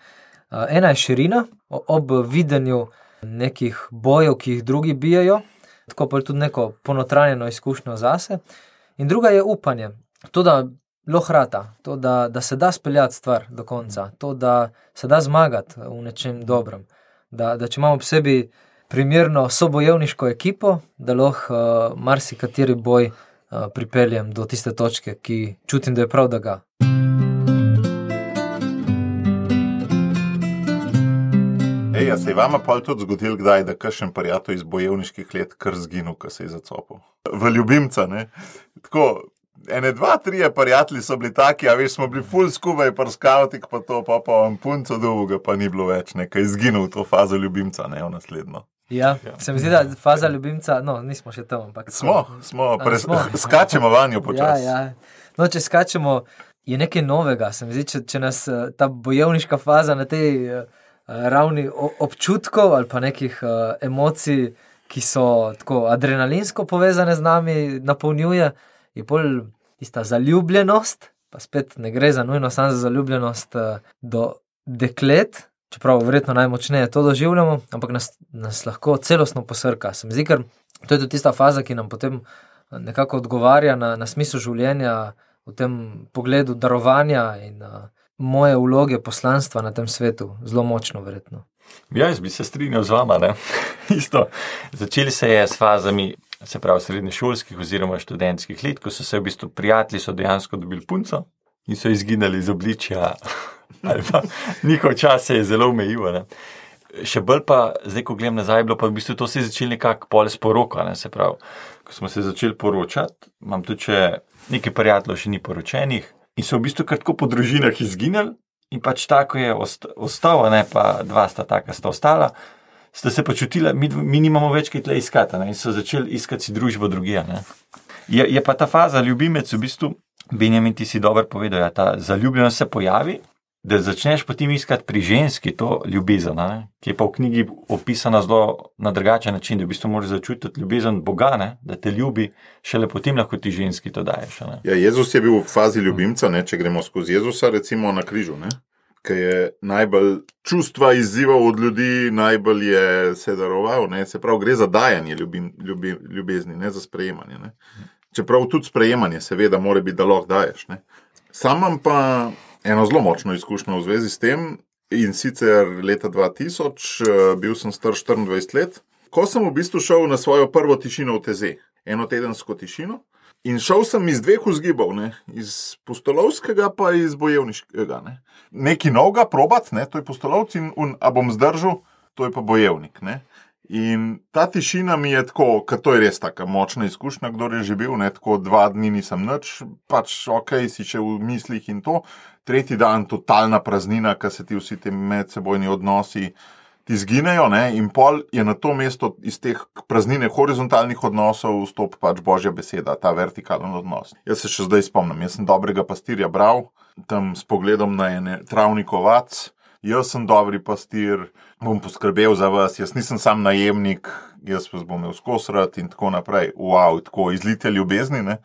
Uh, ena je širina, ob videnju nekih bojev, ki jih drugi bijajo, tako pa tudi neko ponotranjeno izkušnjo zase. In druga je upanje, to, da lohrata, to, da, da se da speljati stvar do konca, to, da se da zmagati v nečem dobrem. Da, da če imamo ob sebi primerno sobojevniško ekipo, da lahko uh, marsikateri boj uh, pripeljem do tiste točke, ki čutim, da je prav, da ga. Ej, a se je vama pa tudi zgodil, kdaj, da kakšen prijatelj iz bojevniških let kar zginil, ko se je zacopil? V ljubimca, ne? Tako, ene, dva, tri prijatelji so bili taki, a veš, smo bili full skupaj, pa skavtik, pa to, pa pa vam punco dolgo, pa ni bilo več, nekaj izginil v to fazo ljubimca, ne v naslednjo. Ja, se mi zdi, da faza ljubimca, no, nismo še tam, ampak Smo, smo, pres, smo? skačemo vanjo Ja, počasi. ja. No, če skačemo, je nekaj novega. Se mi zdi, če, če nas eh, ta bojevniška faza na tej eh, ravni občutkov ali pa nekih uh, emocij, ki so tako adrenalinsko povezane z nami, napolnjuje, je bolj tista zaljubljenost, pa spet ne gre za nujno samo za zaljubljenost uh, do deklet. Čeprav verjetno najmočneje to doživljamo, ampak nas, nas lahko celostno posrka. Se mi zdi, ker to je tudi tista faza, ki nam potem eh, nekako odgovarja na, na smisel življenja, v tem pogledu darovanja in uh, moje vloge poslanstva na tem svetu, zelo močno, verjetno. Ja, jaz bi se strinjal z vama. Začeli se je s fazami, se pravi, srednješolskih oziroma študentskih let, ko so se v bistvu prijatelji so dejansko dobili punco in so izginili iz obličja, njihov čas se je zelo omejil. ne. Še bolj pa, zdaj, ko gledam nazaj, bilo pa v bistvu to se je začelo nekako pol s poroko. Ne, se pravi, ko smo se začeli poročati, imam tudi še nekaj prijateljev, še ni poročenih in so v bistvu kar tako po družinah izginili. In pač tako je ost, ostal, a ne pa dva sta taka, sta ostala, sta se počutila, mi, dv- mi nimamo več kaj tle iskati, ne, in so začeli iskati družbo drugje. ne. Je, je pa ta faza ljubimec v bistvu, Benjamin, ti si dobro povedal, ja, ta zaljubljenost se pojavi, da začneš potem iskati pri ženski to ljubezen, ne, ki je pa v knjigi opisana zelo na drugačen način, da v bistvu moraš začutiti ljubezen Boga, ne, da te ljubi, šele potem lahko ti ženski to daješ. ne. Ja, Jezus je bil v fazi ljubimca, ne, če gremo skozi Jezusa, recimo na križu, ki je najbolj čustva izzival od ljudi, najbolj je se daroval. Ne, se pravi, gre za dajanje ljubim, ljubi, ljubezni, ne za sprejemanje. Ne. Čeprav tudi sprejemanje, seveda, mora biti, da lahko daješ. Ne. Sam imam pa eno zelo močno izkušnjo v zvezi s tem. In sicer leta 2000, eh, bil sem star 24 let, ko sem v bistvu šel na svojo prvo tišino v Teze, eno tedensko tišino. In šel sem iz dveh vzgibov, ne? iz postolovskega, pa iz bojevniškega. Ne? Nekaj novega, probat, ne? to je postolovc in un, a bom zdržal, to je pa bojevnik. Ne? In ta tišina mi je tako, ker to je res tako močna izkušnja, kdo je že bil, ne tako dva dni nisem nič, pač ok, si še v mislih in to. Tretji dan totalna praznina, ker se ti vsi ti medsebojni odnosi ti zginejo, ne? in pol je na to mesto iz teh praznine horizontalnih odnosov vstop pač božja beseda, ta vertikalen odnos. Jaz se še zdaj spomnim, jaz sem dobrega pastirja bral, tam s pogledom na ene travnikovac. Jaz sem dobri pastir, bom poskrbel za vas, jaz nisem sam najemnik, jaz vas bom imel skosrat in tako naprej. Wow, tako izlite ljubezni. Ne?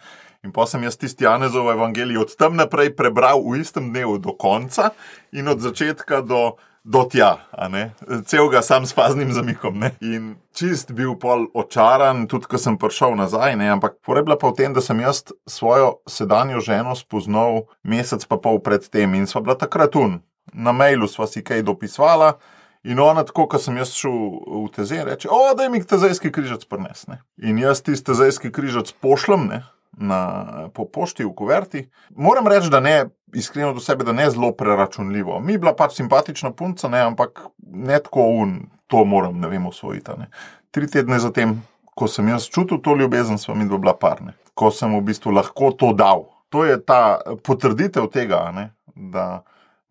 In pa sem jaz tisti Janezov evangelij od tam naprej prebral v istem dnevu do konca in od začetka do, do tja, a ne? celega sam s faznim zamikom. Ne? In čist bil pol očaran, tudi ko sem prišel nazaj, ne? ampak porebla pa v tem, da sem jaz svojo sedanjo ženo spoznal mesec pa pol pred tem in sva bila takrat un. Na mailu sva si kaj dopisvala. In ona, tako kot sem jaz šel v Tezej, reče: O, da mi tezejski križac prnesne. In jaz tisti tezejski križac pošljem ne, na, po pošti v kuverti. Moram reči, da ne, iskreno do sebe, da ne zelo preračunljivo. Mi je bila pač simpatična punca, ne, ampak ne tako un, to moram, ne vem, osvojiti. Ne. Tri tedne zatem, ko sem jaz čutil to ljubezen, smo mi dva bila parne. Ko sem v bistvu lahko to dal. To je ta potrditev tega, ne, da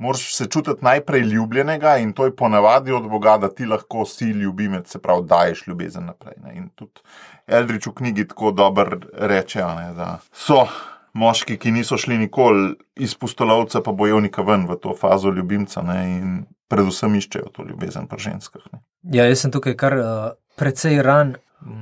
moraš se čutiti najprej ljubljenega in to je ponavadi od Boga, da ti lahko si ljubimec, se pravi, daješ ljubezen naprej. Ne. In tudi Eldrič v knjigi tako dobro reče, ne, da so moški, ki niso šli nikoli iz pustolovca, pa bojevnika ven v to fazo ljubimca ne, in predvsem iščejo to ljubezen pri ženskah. Ne. Ja, jaz sem tukaj kar uh, precej ran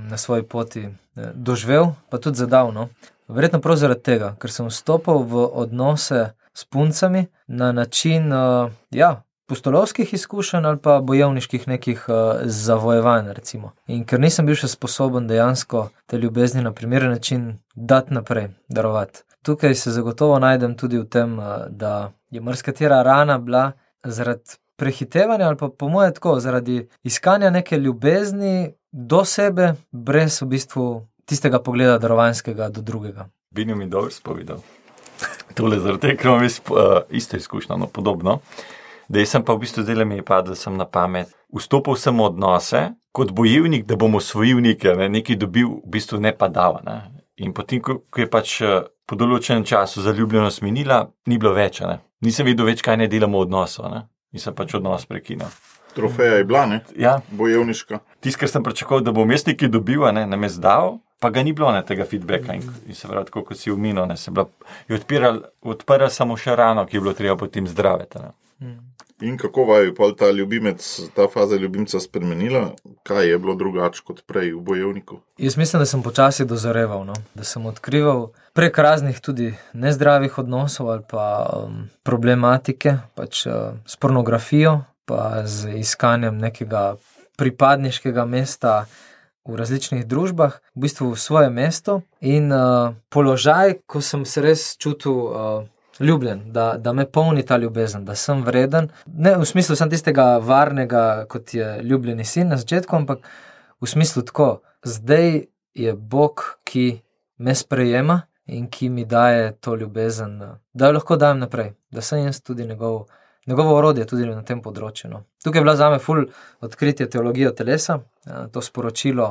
na svoji poti eh, doživel, pa tudi zadavno. Verjetno prav zaradi tega, ker sem vstopil v odnose s puncami na način, uh, ja, pustolovskih izkušenj ali pa bojevniških nekih uh, zavojevanj. Recimo. In ker nisem bil še sposoben dejansko te ljubezni na primeren način dati naprej, darovati. Tukaj se zagotovo najdem tudi v tem, uh, da je marsikatera rana bila zaradi prehitevanja ali pa po mojem tako, zaradi iskanja neke ljubezni do sebe, brez v bistvu tistega pogleda darovanskega do drugega. Bini mi dobro spovedal. Tole zaradi tega, ker imam uh, isto izkušnjo, no podobno. Da sem pa v bistvu zdaj mi je padlo na pamet. Vstopil sem v odnose kot bojevnik, da bom osvojil nekaj, ne, nekaj dobil, v bistvu ne pa dal. Ne. In potem, ko, ko je pač eh, po določenem času zaljubljenost minila, ni bilo več. Ne. Nisem vedel več, kaj ne delamo v odnosu. Ne. In sem pač odnos prekinil. Trofeja je bila, ne? Ja. Bojevniška. Tisto, kar sem pričakoval, da bom jaz nekaj dobil, ne, nam je zdal, pa ga ni bilo ne, tega feedbacka. In, in se pravi, kot si uminil, se je odpiral, odpiral samo še rano, ki je bilo treba potem zdraviti. In kako vaju je ta ljubimec, ta faza ljubimca spremenila, kaj je bilo drugače kot prej v bojevniku? Jaz mislim, da sem počasi dozoreval, no? da sem odkrival prek raznih tudi nezdravih odnosov ali pa um, problematike, pač uh, s pornografijo, pa z iskanjem nekega pripadniškega mesta v različnih družbah, v bistvu v svoje mesto in uh, položaj, ko sem se res čutil. Uh, Ljubljen, da, da me polni ta ljubezen, da sem vreden. Ne v smislu sem tistega varnega, kot je ljubljeni sin na začetku, ampak v smislu tako, zdaj je Bog, ki me sprejema in ki mi daje to ljubezen, da jo lahko dajem naprej, da sem jaz tudi njegov njegovo orodje tudi na tem področju. No. Tukaj je bila za me ful odkritje teologije telesa, ja, to sporočilo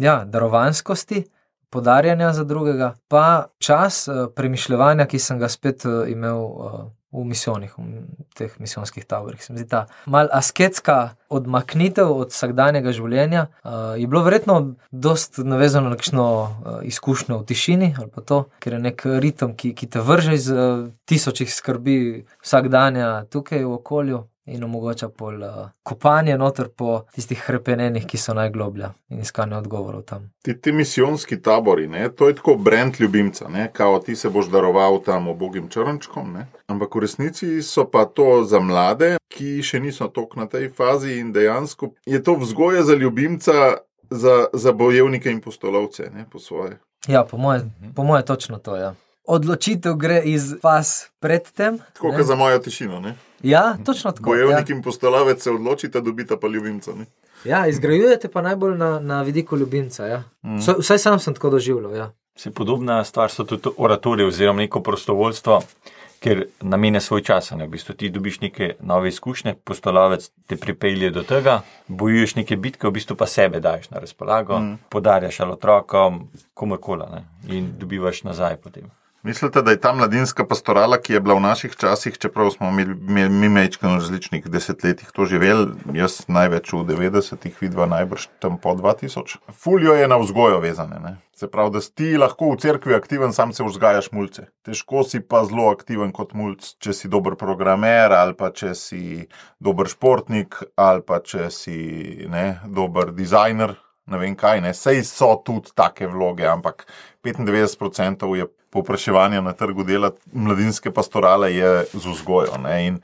ja, darovanskosti, podarjanja za drugega, pa čas eh, premišljanja, ki sem ga spet eh, imel eh, v misijonih, v teh misijonskih taborih. Se mi zdi ta mal asketska odmaknitev od vsakdanjega življenja. Uh, je bilo verjetno dost navezano na nekšno uh, izkušnjo v tišini ali pa to, ker je nek ritem, ki, ki te vrže iz uh, tisočih skrbi vsakdanja tukaj v okolju in omogoča pol uh, kopanje noter po tistih krepenenih, ki so najgloblja in iskanje odgovorov tam. Ti, ti misijonski tabori, ne? to je tako brend ljubimca, ne? kao ti se boš daroval tam obogim črnčkom. Ne? Ampak v resnici so pa to za mlade, ki še niso tok na tej fazi in dejansko je to vzgoja za ljubimca. Za, za bojevnike in postolovce, ne po svoje. Ja, po moje, po moje točno to je. Ja. Odločitev gre iz vas predtem. Tako kot za mojo tišino. Ne? Ja, točno tako. Bojevnik ja. in postolovec se odločita, dobita pa ljubimca. Ne? Ja, izgrajujete pa najbolj na, na vidiku ljubimca. Ja. Mm. Vsaj sam sem tako doživljal. Ja. Se podobna stvar so tudi oratorije oziroma neko prostovoljstvo, ker namene svoj čas. Ne? V bistvu ti dobiš neke nove izkušnje, postolovec te pripelje do tega, bojuješ neke bitke, v bistvu pa sebe daš na razpolago, mm. podarjaš otrokom, komorkoli in dobivaš nazaj potem. Mislite, da je ta mladinska pastorala, ki je bila v naših časih, čeprav smo mi, mi, mi mečki na različnih desetletjih to živeli, jaz največ v 90-ih, vidva najbrž tam po 2000, fuljo je na vzgojo vezane. Ne? Se pravi, da si lahko v cerkvi aktiven, sam se vzgajaš mulce. Težko si pa zelo aktiven kot mulc, če si dober programer ali pa če si dober športnik ali pa če si ne, dober dizajner. Ne vem kaj, ne. sej so tudi take vloge, ampak 95% je povpraševanja na trgu dela, mladinske pastorale je z vzgojo ne? in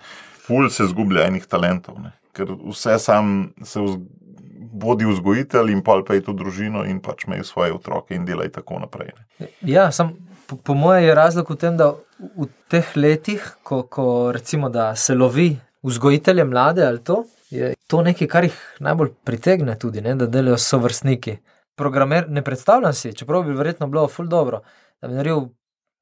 ful se zgublja enih talentov, ne? ker vse sam se vodi vzgojitelj in pa je to družino in pač imajo svoje otroke in delajo tako naprej. Ne? Ja, sam, po, po mojem je razlog v tem, da v teh letih, ko, ko recimo, se lovi vzgojitelje mlade ali to. Je to nekaj, kar jih najbolj pritegne, tudi, ne, da delajo so vrstniki. Programer, ne predstavljam si, čeprav bi verjetno bilo ful dobro, da bi naredil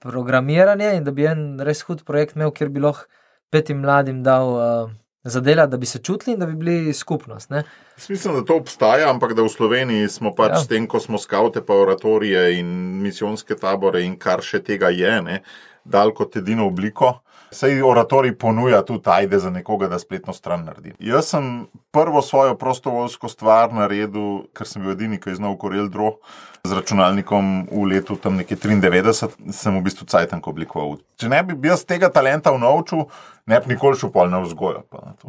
programiranje in da bi en res hud projekt imel, kjer bi lahko petim mladim dal uh, za dela, da bi se čutili in da bi bili skupnost. Ne? Mislim, da to obstaja, ampak da v Sloveniji smo pač ja. s tem, ko smo skavte, pa oratorije in misijonske tabore in kar še tega je. Ne? dal kot edino obliko. Sej oratorij ponuja tudi ajde za nekoga, da spletno stran naredi. Jaz sem prvo svojo prostovoljsko stvar naredil, ker sem bil edini, ki je znal Corel Draw z računalnikom v letu tam nekje 93, sem v bistvu cajtank oblikoval. Če ne bi bil z tega talenta v novču, ne bi nikoli šel pol na vzgojo. na to.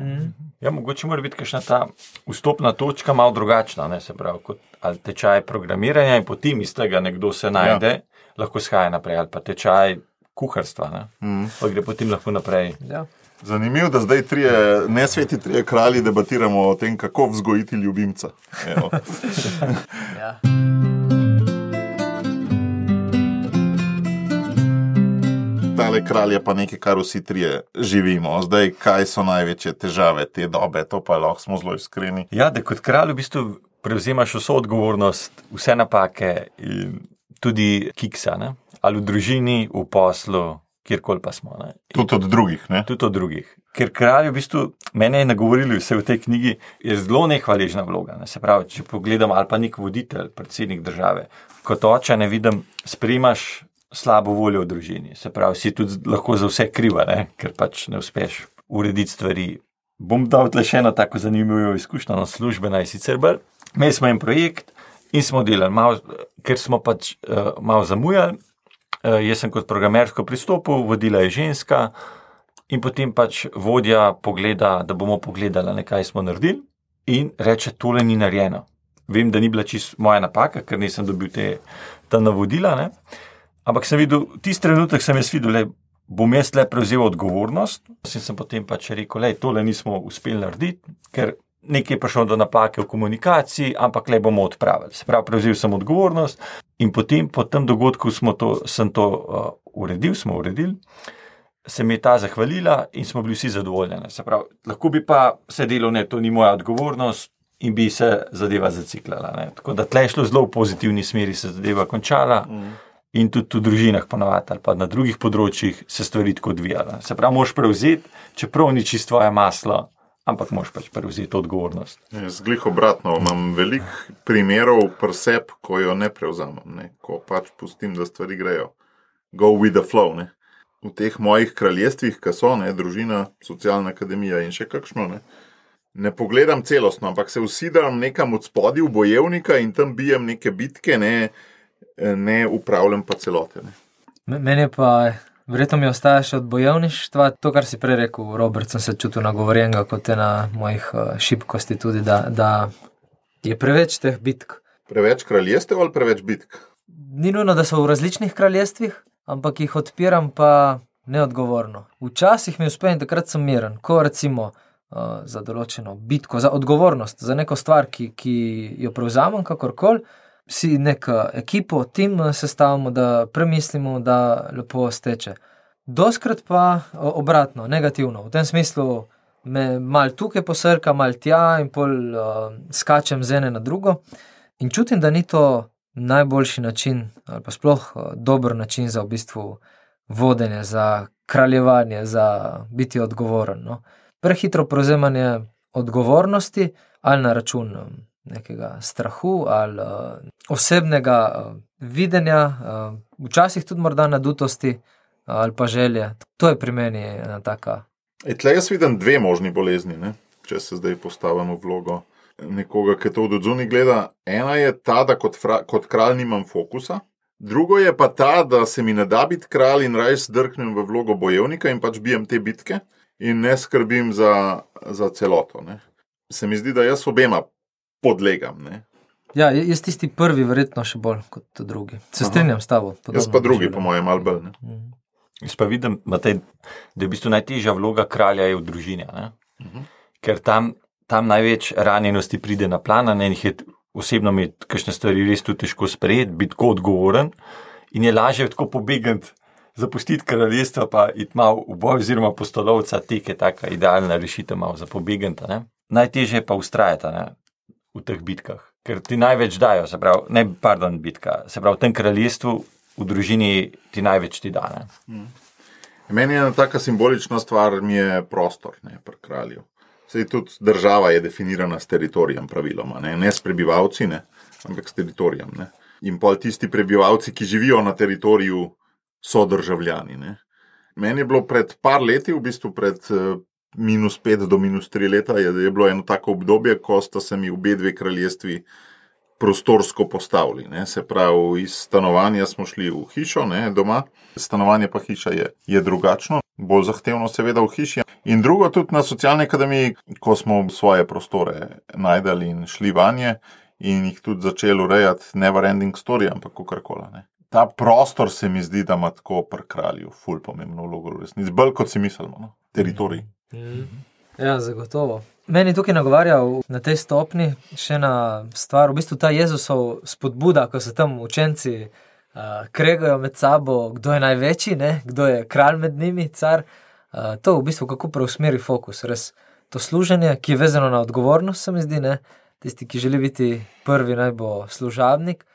Ja, mogoče mora biti kakšna ta vstopna točka malo drugačna, ne, se pravi, kot tečaj programiranja in potem iz tega nekdo se najde, ja. lahko shaja naprej, ali pa tečaj kuharstva, ne, Mm. pa gre potem lahko naprej. Ja. Zanimivo, da zdaj trije, ne sveti trije kralji debatiramo o tem, kako vzgojiti ljubimca. Ja. Tale kralj je pa nekaj, kar vsi trije živimo. Zdaj, kaj so največje težave te dobe, to pa lahko smo zelo iskreni. Ja, da kot kralj v bistvu prevzemaš vso odgovornost, vse napake in tudi kiksa, ne? ali v družini, v poslu, kjerkoli pa smo. Tudi od drugih. Tudi od drugih. Ker kralj, v bistvu, mene je nagovoril vse v tej knjigi, je zelo nehvaležna vloga. Ne? Se pravi, če pogledam, ali pa nek voditelj, predsednik države, kot oče, ne vidim, sprejmaš slabo voljo v družini. Se pravi, si tudi lahko za vse kriva, ne? ker pač ne uspeš urediti stvari. Bom dal tle še eno tako zanimivo izkušnjo, no, službena je sicer bolj. Imeli smo en projekt in smo delali, malo, ker smo pač uh, malo zamujali. Uh, jaz sem kot programersko pristopil, vodila je ženska, in potem pač vodja pogleda, da bomo pogledali, kaj smo naredili, in reče: Tole ni narejeno. Vem, da ni bila čisto moja napaka, ker nisem dobil te, ta navodila. Ne? Ampak sem videl, tisti trenutek sem jaz videl, da bom jaz le prevzel odgovornost. In sem potem pač rekel, da tole nismo uspeli narediti, ker nekaj je prišlo do napake v komunikaciji, ampak le bomo odpravili. Se pravi, prevzel sem odgovornost in potem po tem dogodku smo to, sem to uh, uredil, smo uredili. Se mi je ta zahvalila in smo bili vsi zadovoljni. Se pravi, lahko bi pa se delo, ne, to ni moja odgovornost. In bi se zadeva zaciklala. Ne. Tako da tle je šlo zelo v pozitivni smeri, se zadeva končala. Mm. In tudi v družinah, ponovadi, ali pa na drugih področjih, se stvari tako odvijajo. Se pravi, moš prevzeti, čeprav ni čisto tvoje maslo, ampak moš pač prevzeti odgovornost. Zglih obratno, imam veliko primerov preseb, ko jo ne prevzamem, ne? ko pač pustim, da stvari grejo. Go with the flow. Ne? V teh mojih kraljestvih, ki so ne, družina, socialna akademija in še kakšno. Ne? Ne pogledam celostno, ampak se usidam nekam od spodaj v bojevnika in tam bijem neke bitke, ne, ne upravljam pa celote. Ne. Meni je pa, verjetno mi ostaja še od bojevništva, to, kar si prej rekel, Robert, sem se čutil nagovorjenega kot ena mojih uh, šibkosti, tudi da, da je preveč teh bitk. Preveč kraljestev ali preveč bitk? Ni nujno, da so v različnih kraljestvih, ampak jih odpiram pa neodgovorno. Včasih mi uspe in takrat sem miren, ko recimo. Uh, za določeno bitko, za odgovornost, za neko stvar, ki, ki jo prevzamem, kakorkoli, si neko ekipo, tim sestavimo, da premislimo, da lepo steče. Doskrat pa obratno, negativno. V tem smislu me mal tukaj posrka, mal tja in pol uh, skačem z ene na drugo. In čutim, da ni to najboljši način, ali pa sploh dober način za v bistvu vodenje, za kraljevanje, za biti odgovoren. No. Prehitro prevzemanje odgovornosti ali na račun nekega strahu ali uh, osebnega uh, videnja, uh, včasih tudi morda nadutosti uh, ali pa želje. To je pri meni ena taka. Tle jaz vidim dve možni bolezni, ne? če se zdaj postavim v vlogo nekoga, ki to od odzuni gleda. Ena je ta, da kot, fra, kot kralj nimam fokusa. Drugo je pa ta, da se mi ne da biti kralj in raje zdrknem v vlogo bojevnika in pač bijem te bitke in ne skrbim za, za celoto. Ne. Se mi zdi, da jaz obema podlegam. Ne. Ja, jaz tisti prvi, verjetno še bolj kot drugi. Se strinjam s tabo. Jaz pa drugi, po mojem, malo bolj. Mhm. Jaz pa vidim, Matej, da je v bistvu najtežja vloga kralja je v družini. Uh -huh. Ker tam, tam največ ranjenosti pride na plan, in jih je osebno mi kakšne stvari res tu težko sprejeti, biti tako odgovoren in je lažje tako pobegati zapustiti kraljestvo, pa iti malo v boj, oziroma postolovca, tek je taka idealna rešitev, malo za pobegati. Najtežje je pa ustrajati v teh bitkah, ker ti največ dajo, se pravi, ne, pardon, bitka, se pravi, v tem kraljestvu, v družini ti največ ti da. Hmm. Meni je ena taka simbolična stvar, mi je prostor, ne pri kralju. Sej tudi država je definirana s teritorijem, praviloma, ne, ne s prebivalci, ne, ampak s teritorijem. Ne. In pol tisti prebivalci, ki živijo na teritoriju, sodržavljani. Ne. Meni je bilo pred par leti, v bistvu pred eh, minus pet do minus tri leta, je, je bilo eno tako obdobje, ko sta se mi obe dve kraljestvi prostorsko postavili. Ne. Se pravi, iz stanovanja smo šli v hišo, ne, doma, stanovanje pa hiša je, je drugačno, bolj zahtevno, seveda, v hiši. In drugo, tudi na socialni akademiji, ko smo svoje prostore najdali in šli vanje. In jih tudi začeli urejati, ne v ending story, ampak kako koli. Ta prostor se mi zdi, da ima tako pri kralju, ful pomembno vlogo, resnici, bolj kot si mislimo, no? teritorij. Mm. Ja, zagotovo. Meni tukaj nagovarja na tej stopni še ena stvar, v bistvu ta Jezusov spodbuda, ko se tam učenci uh, kregajo med sabo, kdo je največji, ne? kdo je kralj med njimi, car. Uh, to v bistvu kako preusmeri fokus, res to služenje, ki je vezano na odgovornost, se mi zdi, ne? tisti, ki želi biti prvi, naj bo služabnik.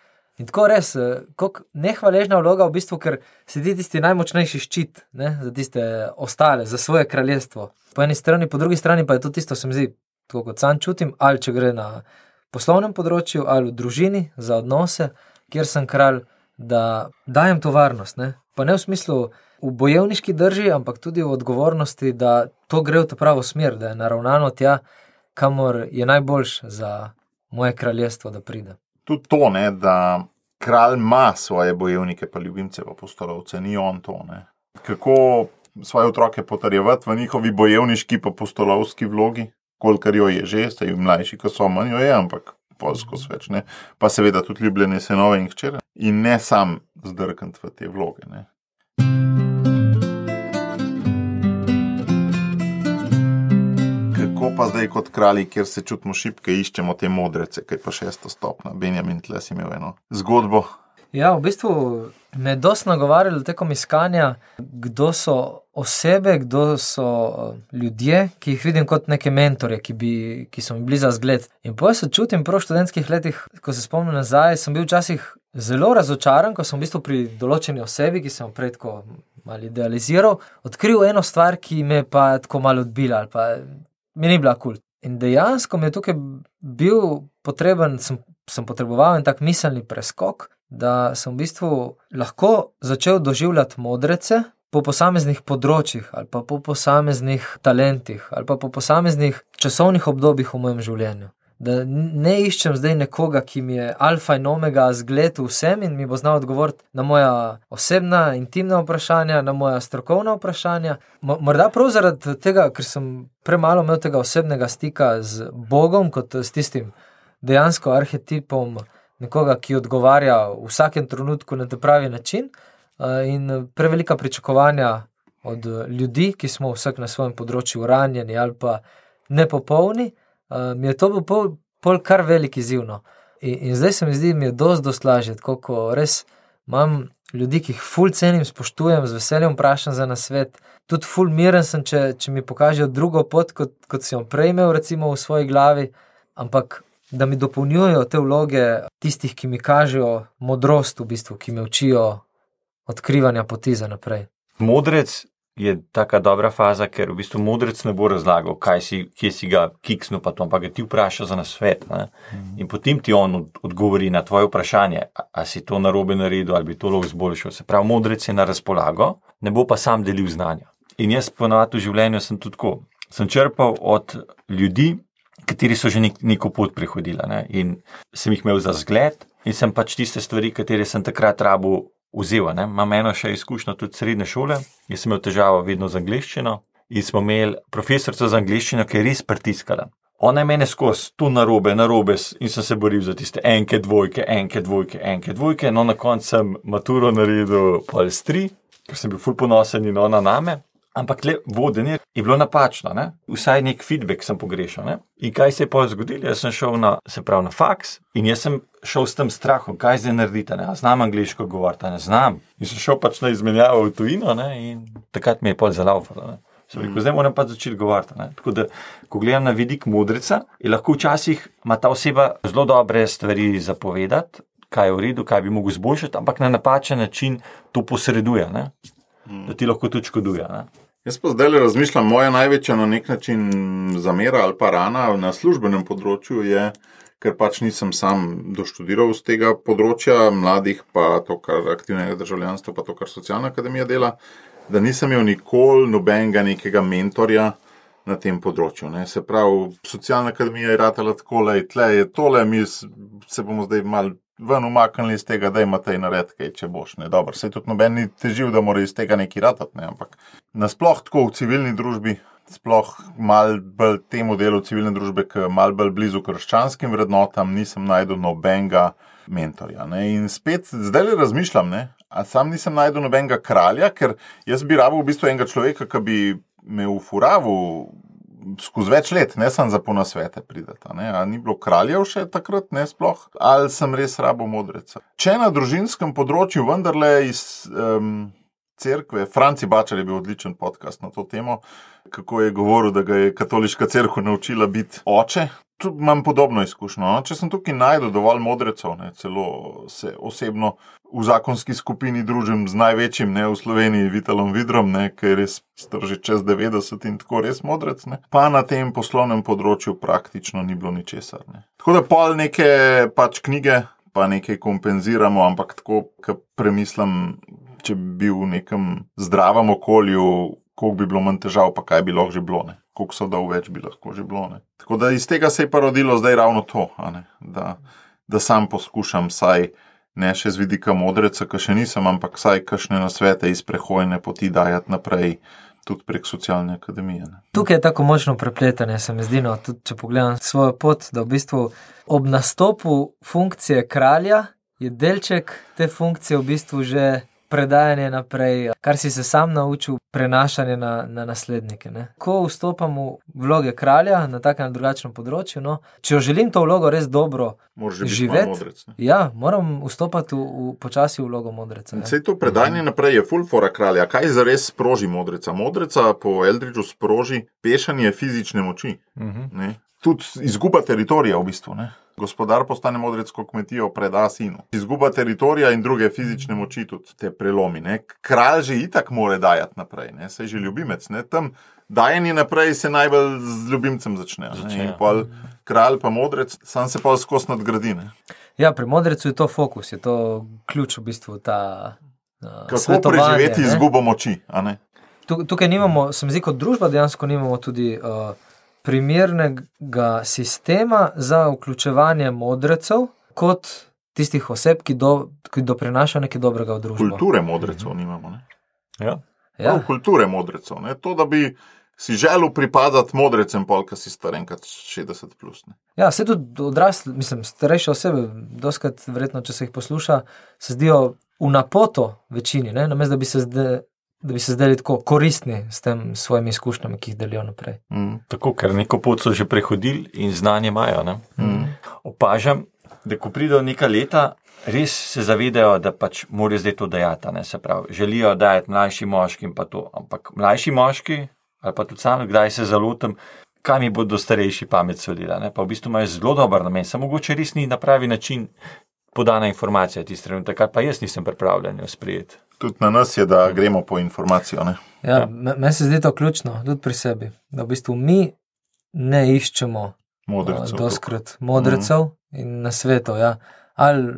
In tako res, eh, kako nehvaležna vloga, v bistvu, ker si ti tisti najmočnejši ščit ne, za tiste ostale, za svoje kraljestvo. Po eni strani, po drugi strani pa je to tisto, se mi zdi, tako kot sam čutim, ali če gre na poslovnem področju ali v družini za odnose, kjer sem kralj, da dajem to varnost. Ne. Pa ne v smislu v bojevniški drži, ampak tudi v odgovornosti, da to gre v to pravo smer, da je naravnano tja, kamor je najboljš za moje kraljestvo, da pride tudi to, ne, da kralj ima svoje bojevnike, pa ljubimce, pa postolovce, ni on to. Ne. Kako svoje otroke potrjevati v njihovi bojevniški, pa postolovski vlogi, kolikor jo je že, staj mlajši, kot so manj, je, ampak polsko sveč. Ne. Pa seveda tudi ljubljene se nove in hčere. In ne sam zdrkant v te vloge. Ne. Pa zdaj kot kralji, kjer se čutimo šipke, iščemo te modrece, ki pa šesto stopna. Benjamin, tle si imel eno zgodbo. Ja, v bistvu me je dosti nagovarjalo tekom iskanja, kdo so osebe, kdo so eh, ljudje, ki jih vidim kot neke mentore, ki, bi, ki so mi bili za zgled. In po se čutim, prav v študentskih letih, ko se spomnim nazaj, sem bil včasih zelo razočaran, ko sem v bistvu pri določeni osebi, ki sem jo prej tako malo idealiziral, odkril eno stvar, ki me je pa tako malo odbila ali mi ni bila kul. In dejansko mi je tukaj bil potreben, sem, sem potreboval en tak miselni preskok, da sem v bistvu lahko začel doživljati modrece po posameznih področjih, ali pa po posameznih talentih, ali pa po posameznih časovnih obdobjih v mojem življenju da ne iščem zdaj nekoga, ki mi je alfa in omega zgled vsem in mi bo znal odgovoriti na moja osebna, intimna vprašanja, na moja strokovna vprašanja. Morda prav zaradi tega, ker sem premalo imel tega osebnega stika z Bogom, kot s tistim dejansko arhetipom nekoga, ki odgovarja v vsakem trenutku na ta pravi način, in prevelika pričakovanja od ljudi, ki smo vsak na svojem področju ranjeni ali pa nepopolni mi je to bil pol, pol kar velik izziv. No. In, in zdaj se mi zdi, da je dosti doslažje, ko res imam ljudi, ki jih ful cenim, spoštujem, z veseljem vprašam za nasvet. Tudi ful miren sem, če, če mi pokažejo drugo pot, kot, kot si jo prej imel, recimo v svoji glavi. Ampak da mi dopolnjujejo te vloge tistih, ki mi kažejo modrost, v bistvu, ki me učijo odkrivanja poti za naprej. Modrec je tako dobra faza, ker v bistvu modrec ne bo razlagal, si, kje si ga kiksnil, pa to, ampak ga ti vpraša za nasvet. Mhm. In potem ti on odgovori na tvoje vprašanje, ali si to narobe naredil ali bi to lahko izboljšal. Se pravi, modrec je na razpolago, ne bo pa sam delil znanja. In jaz ponovadi v življenju sem tudi tako. Sem črpal od ljudi, kateri so že nek, neko pot prehodili. Ne? In sem jih imel za zgled, in sem pač tiste stvari, katere sem takrat rabu vzel. Imam eno še izkušnjo tudi srednje šole, jaz sem imel težavo vedno z angliščino in smo imeli profesorico za angliščino, ki je res pritiskala. Ona je meni skozi tu na robe, na robe in sem se boril za tiste enke, dvojke, enke, dvojke, enke, dvojke. No, na koncu sem maturo naredil pol stri, ker sem bil ful ponosen in ona name. Ampak le vodenje je bilo napačno, ne? vsaj nek feedback sem pogrešal. Ne? In kaj se je pa zgodilo? Jaz sem šel na, se pravi, na faks in jaz sem šel s tem strahom, kaj zdaj naredite. Ne? Znam angliško govoriti, ne znam. In sem šel pač na izmenjavo v tujino ne? in takrat mi je pol zalaufalo. Rekel, zdaj moram pa začeti govoriti. Tako da, ko gledam na vidik modrica, je lahko včasih ima ta oseba zelo dobre stvari zapovedati, kaj je v redu, kaj bi mogel izboljšati, ampak na napačen način to posreduje. Ne? Hmm. da ti lahko tudi škoduje. Ne? Jaz pa zdaj razmišljam, moja največja na nek način zamera ali pa rana na službenem področju je, ker pač nisem sam doštudiral z tega področja mladih, pa to, kar aktivnega državljanstva, pa to, kar socialna akademija dela, da nisem imel nikoli nobenega nekega mentorja na tem področju. Ne. Se pravi, socialna akademija je ratala tako, da je tle, je tole, mi se bomo zdaj mal. Ven umaknili iz tega, da imate naredke, če boš. Ne, dobro, se tudi noben ni težil, da mora iz tega nekaj ratati, ne, ampak nasploh tako v civilni družbi, sploh mal bolj temu delu civilne družbe, ki je mal bolj blizu krščanskim vrednotam, nisem najdel nobenega mentorja. Ne. In spet zdaj le razmišljam, ne, a sam nisem najdel nobenega kralja, ker jaz bi rabil v bistvu enega človeka, ki bi me ufuraval skozi več let, ne samo za ponasvete prideta. Ne? A ni bilo kraljev še takrat, ne sploh, ali sem res rabo modreca. Če na družinskem področju vendarle iz um, cerkve, Franci Bačar je bil odličen podcast na to temo, kako je govoril, da ga je katoliška cerkev naučila biti oče. Tu imam podobno izkušnjo. No? Če sem tukaj najdel dovolj modrecev, ne, celo se osebno v zakonski skupini družim z največjim, ne v Sloveniji, Vitalom Vidrom, ki je res star že čez 90 in tako res modrec, ne. pa na tem poslovnem področju praktično ni bilo ničesar. Ne. Tako da pol neke pač knjige, pa nekaj kompenziramo, ampak tako, ki premislim, če bi bil v nekem zdravem okolju, koliko bi bilo manj težav, pa kaj bi lahko že bilo. Ne. Koliko so dol več bi lahko že bilo. Ne. Tako da iz tega se je pa rodilo zdaj ravno to, da, da sam poskušam saj ne še z vidika modreca, ki še nisem, ampak saj kakšne nasvete iz prehojne poti dajati naprej, tudi prek socialne akademije. Ne. Tukaj je tako močno prepletanje, se mi zdi, no, tudi če pogledam svojo pot, da v bistvu ob nastopu funkcije kralja je delček te funkcije v bistvu že predajanje naprej, kar si se sam naučil, prenašanje na, na naslednike. Ne. Ko vstopam v vloge kralja na takem ali drugačnem področju, no, če jo želim to vlogo res dobro, Živeti? ja, moram vstopati v, v počasi v vlogo modreca. Vse to predanje naprej je fulfora kralja. Kaj zares sproži modreca? Modreca po Eldridžu sproži pešanje fizične moči. Ne? Tudi izguba teritorija, v bistvu. Ne? Gospodar postane modrec, ko kmetijo preda sinu. Izguba teritorija in druge fizične moči tudi te prelomi. Ne? Kralj že itak mora dajati naprej, ne? saj že ljubimec. Ne? Tam dajanje naprej se najbolj z ljubimcem začne. Začne, pol, kralj pa modrec, sam se pa skozi nadgradi. Ne? Ja, pri modrecu je to fokus, je to ključ v bistvu ta. Uh, Kako preživeti izgubo moči? a ne? Tu- Tukaj nimamo, se mi zdi, kot družba dejansko nimamo tudi uh, primernega sistema za vključevanje modrecev kot tistih oseb, ki, do, ki doprinašajo nekaj dobrega v družbo. Kulture modrecev nimamo. Ne? Ja. Ja. Ja. Kulture modrecev. Ne? To, da bi si želel pripadati modrecem, polka si star enkrat 60. Plus, ne. Ja, se tudi odrasli, mislim, starejše osebe, doskrat, verjetno, če se jih posluša, se zdijo v napoto večini, ne? namesto da bi se zdaj. Da bi se zdeli tako koristni s tem svojimi izkušnjami, ki jih delijo naprej. mm. Tako, ker neko pot so že prehodili in znanje imajo. Ne? Mm. Opažam, da ko pridejo neka leta, res se zavedajo, da pač morajo zdaj to dajati. a ne, Se pravi, želijo dajati mlajšim moškim pa to. Ampak mlajši moški, ali pa tudi sam, kdaj se zalotim, kaj mi bodo starejši pamet solila. Ne? Pa v bistvu imajo zelo dober namen, samo mogoče res ni na pravi način podana informacija tisti trenutek, kar pa jaz nisem pripravljen jo sprejeti. Tudi na nas je, da gremo po informacijo. Ne? Ja. Meni se zdi to ključno, tudi pri sebi, da v bistvu mi ne iščemo Modrecev. doskrat modrecev mm. in na svetu. Ja. Ali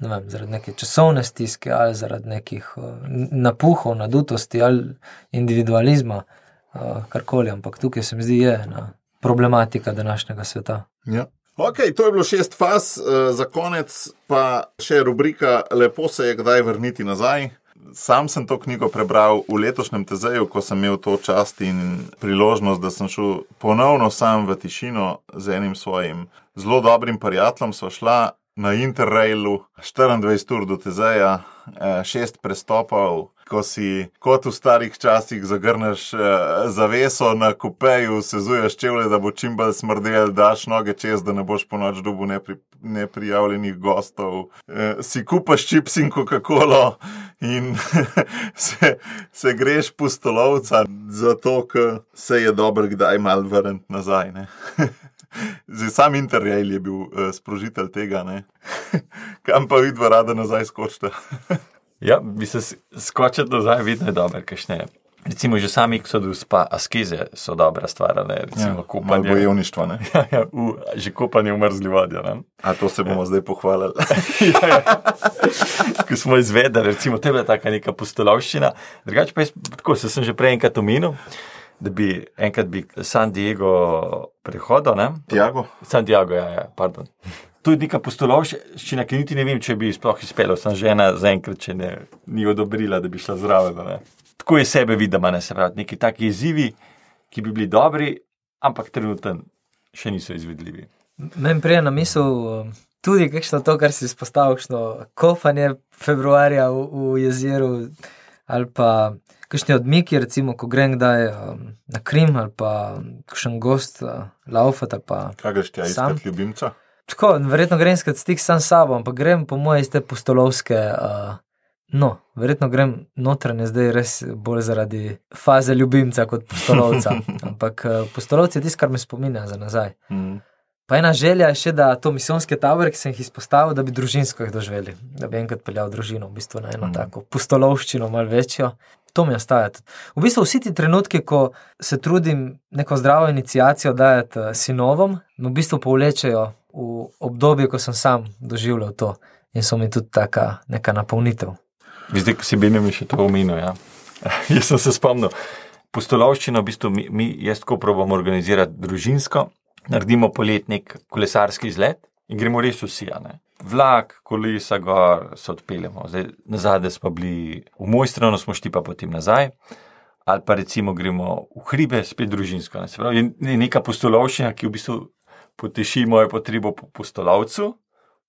ne vem, zaradi neke časovne stiske, ali zaradi nekih uh, napuhov, nadutosti, ali individualizma, uh, karkoli. Ampak tukaj se mi zdi, je ena problematika današnjega sveta. Ja. Ok, to je bilo šest faz, eh, za konec pa še rubrika Lepo se je kdaj vrniti nazaj. Sam sem to knjigo prebral v letošnjem tezeju, ko sem imel to čast in priložnost, da sem šel ponovno sam v tišino z enim svojim zelo dobrim prijateljem. Sva šla na Interrailu 24 ur do tezeja, eh, šest prestopov. Ko si kot v starih časih zagrneš eh, zaveso na kupeju, sezuješ čevlje, da bo čim bolj smrdel, daš noge čez, da ne boš po noč dubu nepri, neprijavljenih gostov, eh, si kupaš čips in Coca-Colo in se, se greš pustolovca, zato ker se je dobro kdaj mal vrniti nazaj. Zdaj, sam Interrail je bil uh, sprožitelj tega, kam pa vidva rada nazaj skočita. Ja, bi se s- skočiti nazaj, vedno je dobro, kajšne Recimo, že sami eksodus, pa askeze so dobra stvar. Ne? Recimo, malo kopanje. bojevništva. ne? Ja, ja, v, že kopanje v mrzli vodi. ne. A to se bomo zdaj pohvalili. ja, ja. Ko smo izvedeli, recimo, to je taka neka postolovščina. Drugače pa jaz, tako se sem že prej enkrat omenil, da bi enkrat bi San Diego prehodil, ne? Tiago? San Diego, ja, ja, pardon. To je neka postolovščina, ki niti ne vem, če bi sploh izpeljal. Sem žena zaenkrat, če ne, ni odobrila, da bi šla zraven. ne. Tako je sebe videla, ne se pravi, neki taki izzivi, ki bi bili dobri, ampak trenutno še niso izvedljivi. Meni prije na misel um, tudi kakšno to, kar si izpostavil, kakšno kopanje februarja v, v jezeru ali pa kakšni odmiki, recimo, ko grem kdaj um, na Krim ali pa um, kakšen gost uh, laufat ali pa Kaj greš ti, Sam? iskat ljubimca? Tako, verjetno grem skrat stik sam s sabo, ampak grem po moje iz te postolovske. Uh, no, verjetno grem notranje zdaj res bolj zaradi faze ljubimca kot postolovca. ampak uh, postolovci je tisto, kar me spominja za nazaj. Mm. Pa ena želja je še, da to misijonske tabore, ki sem jih izpostavil, da bi družinsko jih doživeli, da bi enkrat peljal družino, v bistvu na eno mm. tako pustolovščino, malo večjo. To mi ostaja. V bistvu vsi ti trenutki, ko se trudim neko zdravo inicijacijo dajati eh, sinovom, me v bistvu povlečejo v obdobje, ko sem sam doživljal to in so mi tudi taka neka napolnitev. Zdaj, ko si Benjamin še to omenil, ja. jaz sem se spomnil. Postolovščino, v bistvu mi, mi jaz tako probamo organizirati družinsko, naredimo poletnik kolesarski izlet in gremo res vsi. a ne. Vlak, kolesa, gor se odpeljemo. Zdaj, nazadnje smo bili v Mojstrano, smo šli pa potem nazaj. Ali pa recimo gremo v hribe, spet družinsko. Ne. Se pravi, je ne- neka postolovščina, ki v bistvu poteši mojo potrebo po postolovcu,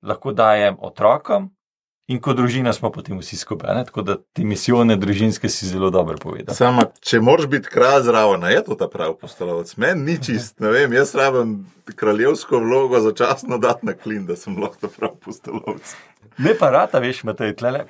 lahko dajem otrokom, in kot družina smo potem vsi skupaj. Ne? Tako da te misijone družinske si zelo dobro povedal. Sama, če moraš biti kralj zraven, je to ta pravi postolovec. Meni ni čist, ne vem, jaz rabim kraljevsko vlogo začasno dati na klin, da sem lahko ta pravi postolovec. Ne pa rata, veš, Matej, tlele.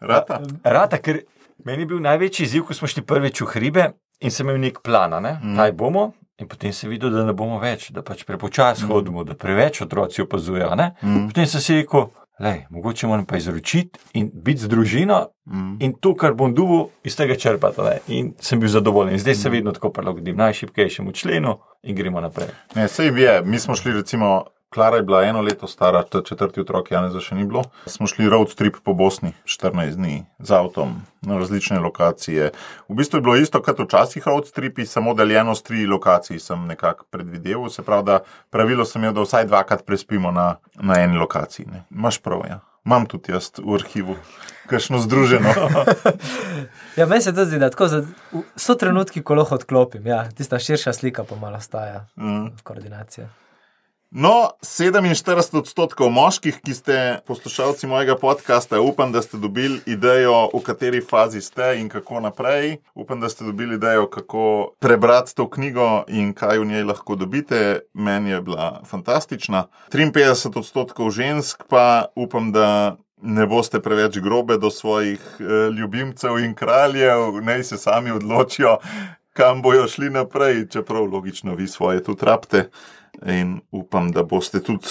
Rata? Rata, ker meni je bil največji izziv, ko smo šli prvič v hribe in sem imel nek plan, ne? Mm. kaj bomo. In potem se videl, da ne bomo več, da pač prepočasi hodimo, da preveč otroci opazujejo. Mm. Potem sem si rekel, lej, mogoče moram pa izročiti in biti z družino Mm. in to, kar bom dubil, iz tega črpati. Ne? In sem bil zadovoljen. Zdaj se vedno tako prilagodim najšipkejšemu členu in gremo naprej. Ne, sej je, mi smo šli recimo. Klara je bila eno leto stara, ta četrti otrok, Janeza še ni bilo. Smo šli road trip po Bosni, 14 dni z avtom na različne lokacije. V bistvu je bilo isto kot včasih road tripi, samo deljeno s tri lokacij sem nekako predvideval. Se pravi, da pravilo sem imel, da vsaj dvakrat prespimo na, na eni lokaciji. Ne. Maš prav, ja. Imam tudi jaz v arhivu, kakšno združeno. Ja, meni se to zdi, da tako za, so trenutki, ko lahko odklopim. Ja, tista širša slika pa malo staja, Mm. koordinacija. No, 47 odstotkov moških, ki ste poslušalci mojega podcasta, upam, da ste dobili idejo, v kateri fazi ste in kako naprej. Upam, da ste dobili idejo, kako prebrati to knjigo in kaj v njej lahko dobite. Meni je bila fantastična. 53 odstotkov žensk pa upam, da. Ne boste preveč grobe do svojih eh, ljubimcev in kraljev, naj se sami odločijo, kam bojo šli naprej, čeprav logično vi svoje tudi rabite in upam, da boste tudi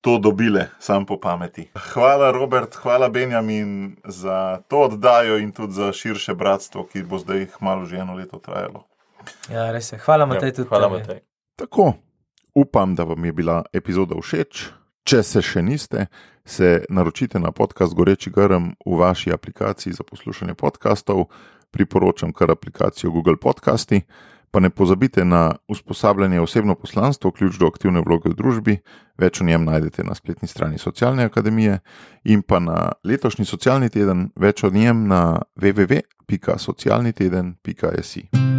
to dobile, sam po pameti. Hvala, Robert, hvala, Benjamin, za to oddajo in tudi za širše bratstvo, ki bo zdaj malo že eno leto trajalo. Ja, res je. Hvala, Matej, tudi. Hvala, tebi. Matej. Tako, upam, da vam je bila epizoda všeč. Če se še niste, se naročite na podcast Goreči Grm v vaši aplikaciji za poslušanje podkastov. Priporočam kar aplikacijo Google Podcasti. Pa ne pozabite na usposabljanje osebno poslanstvo, ključ do aktivne vloge v družbi. Več o njem najdete na spletni strani Socialne akademije in pa na letošnji socialni teden, več o njem na www.socialniteden.si.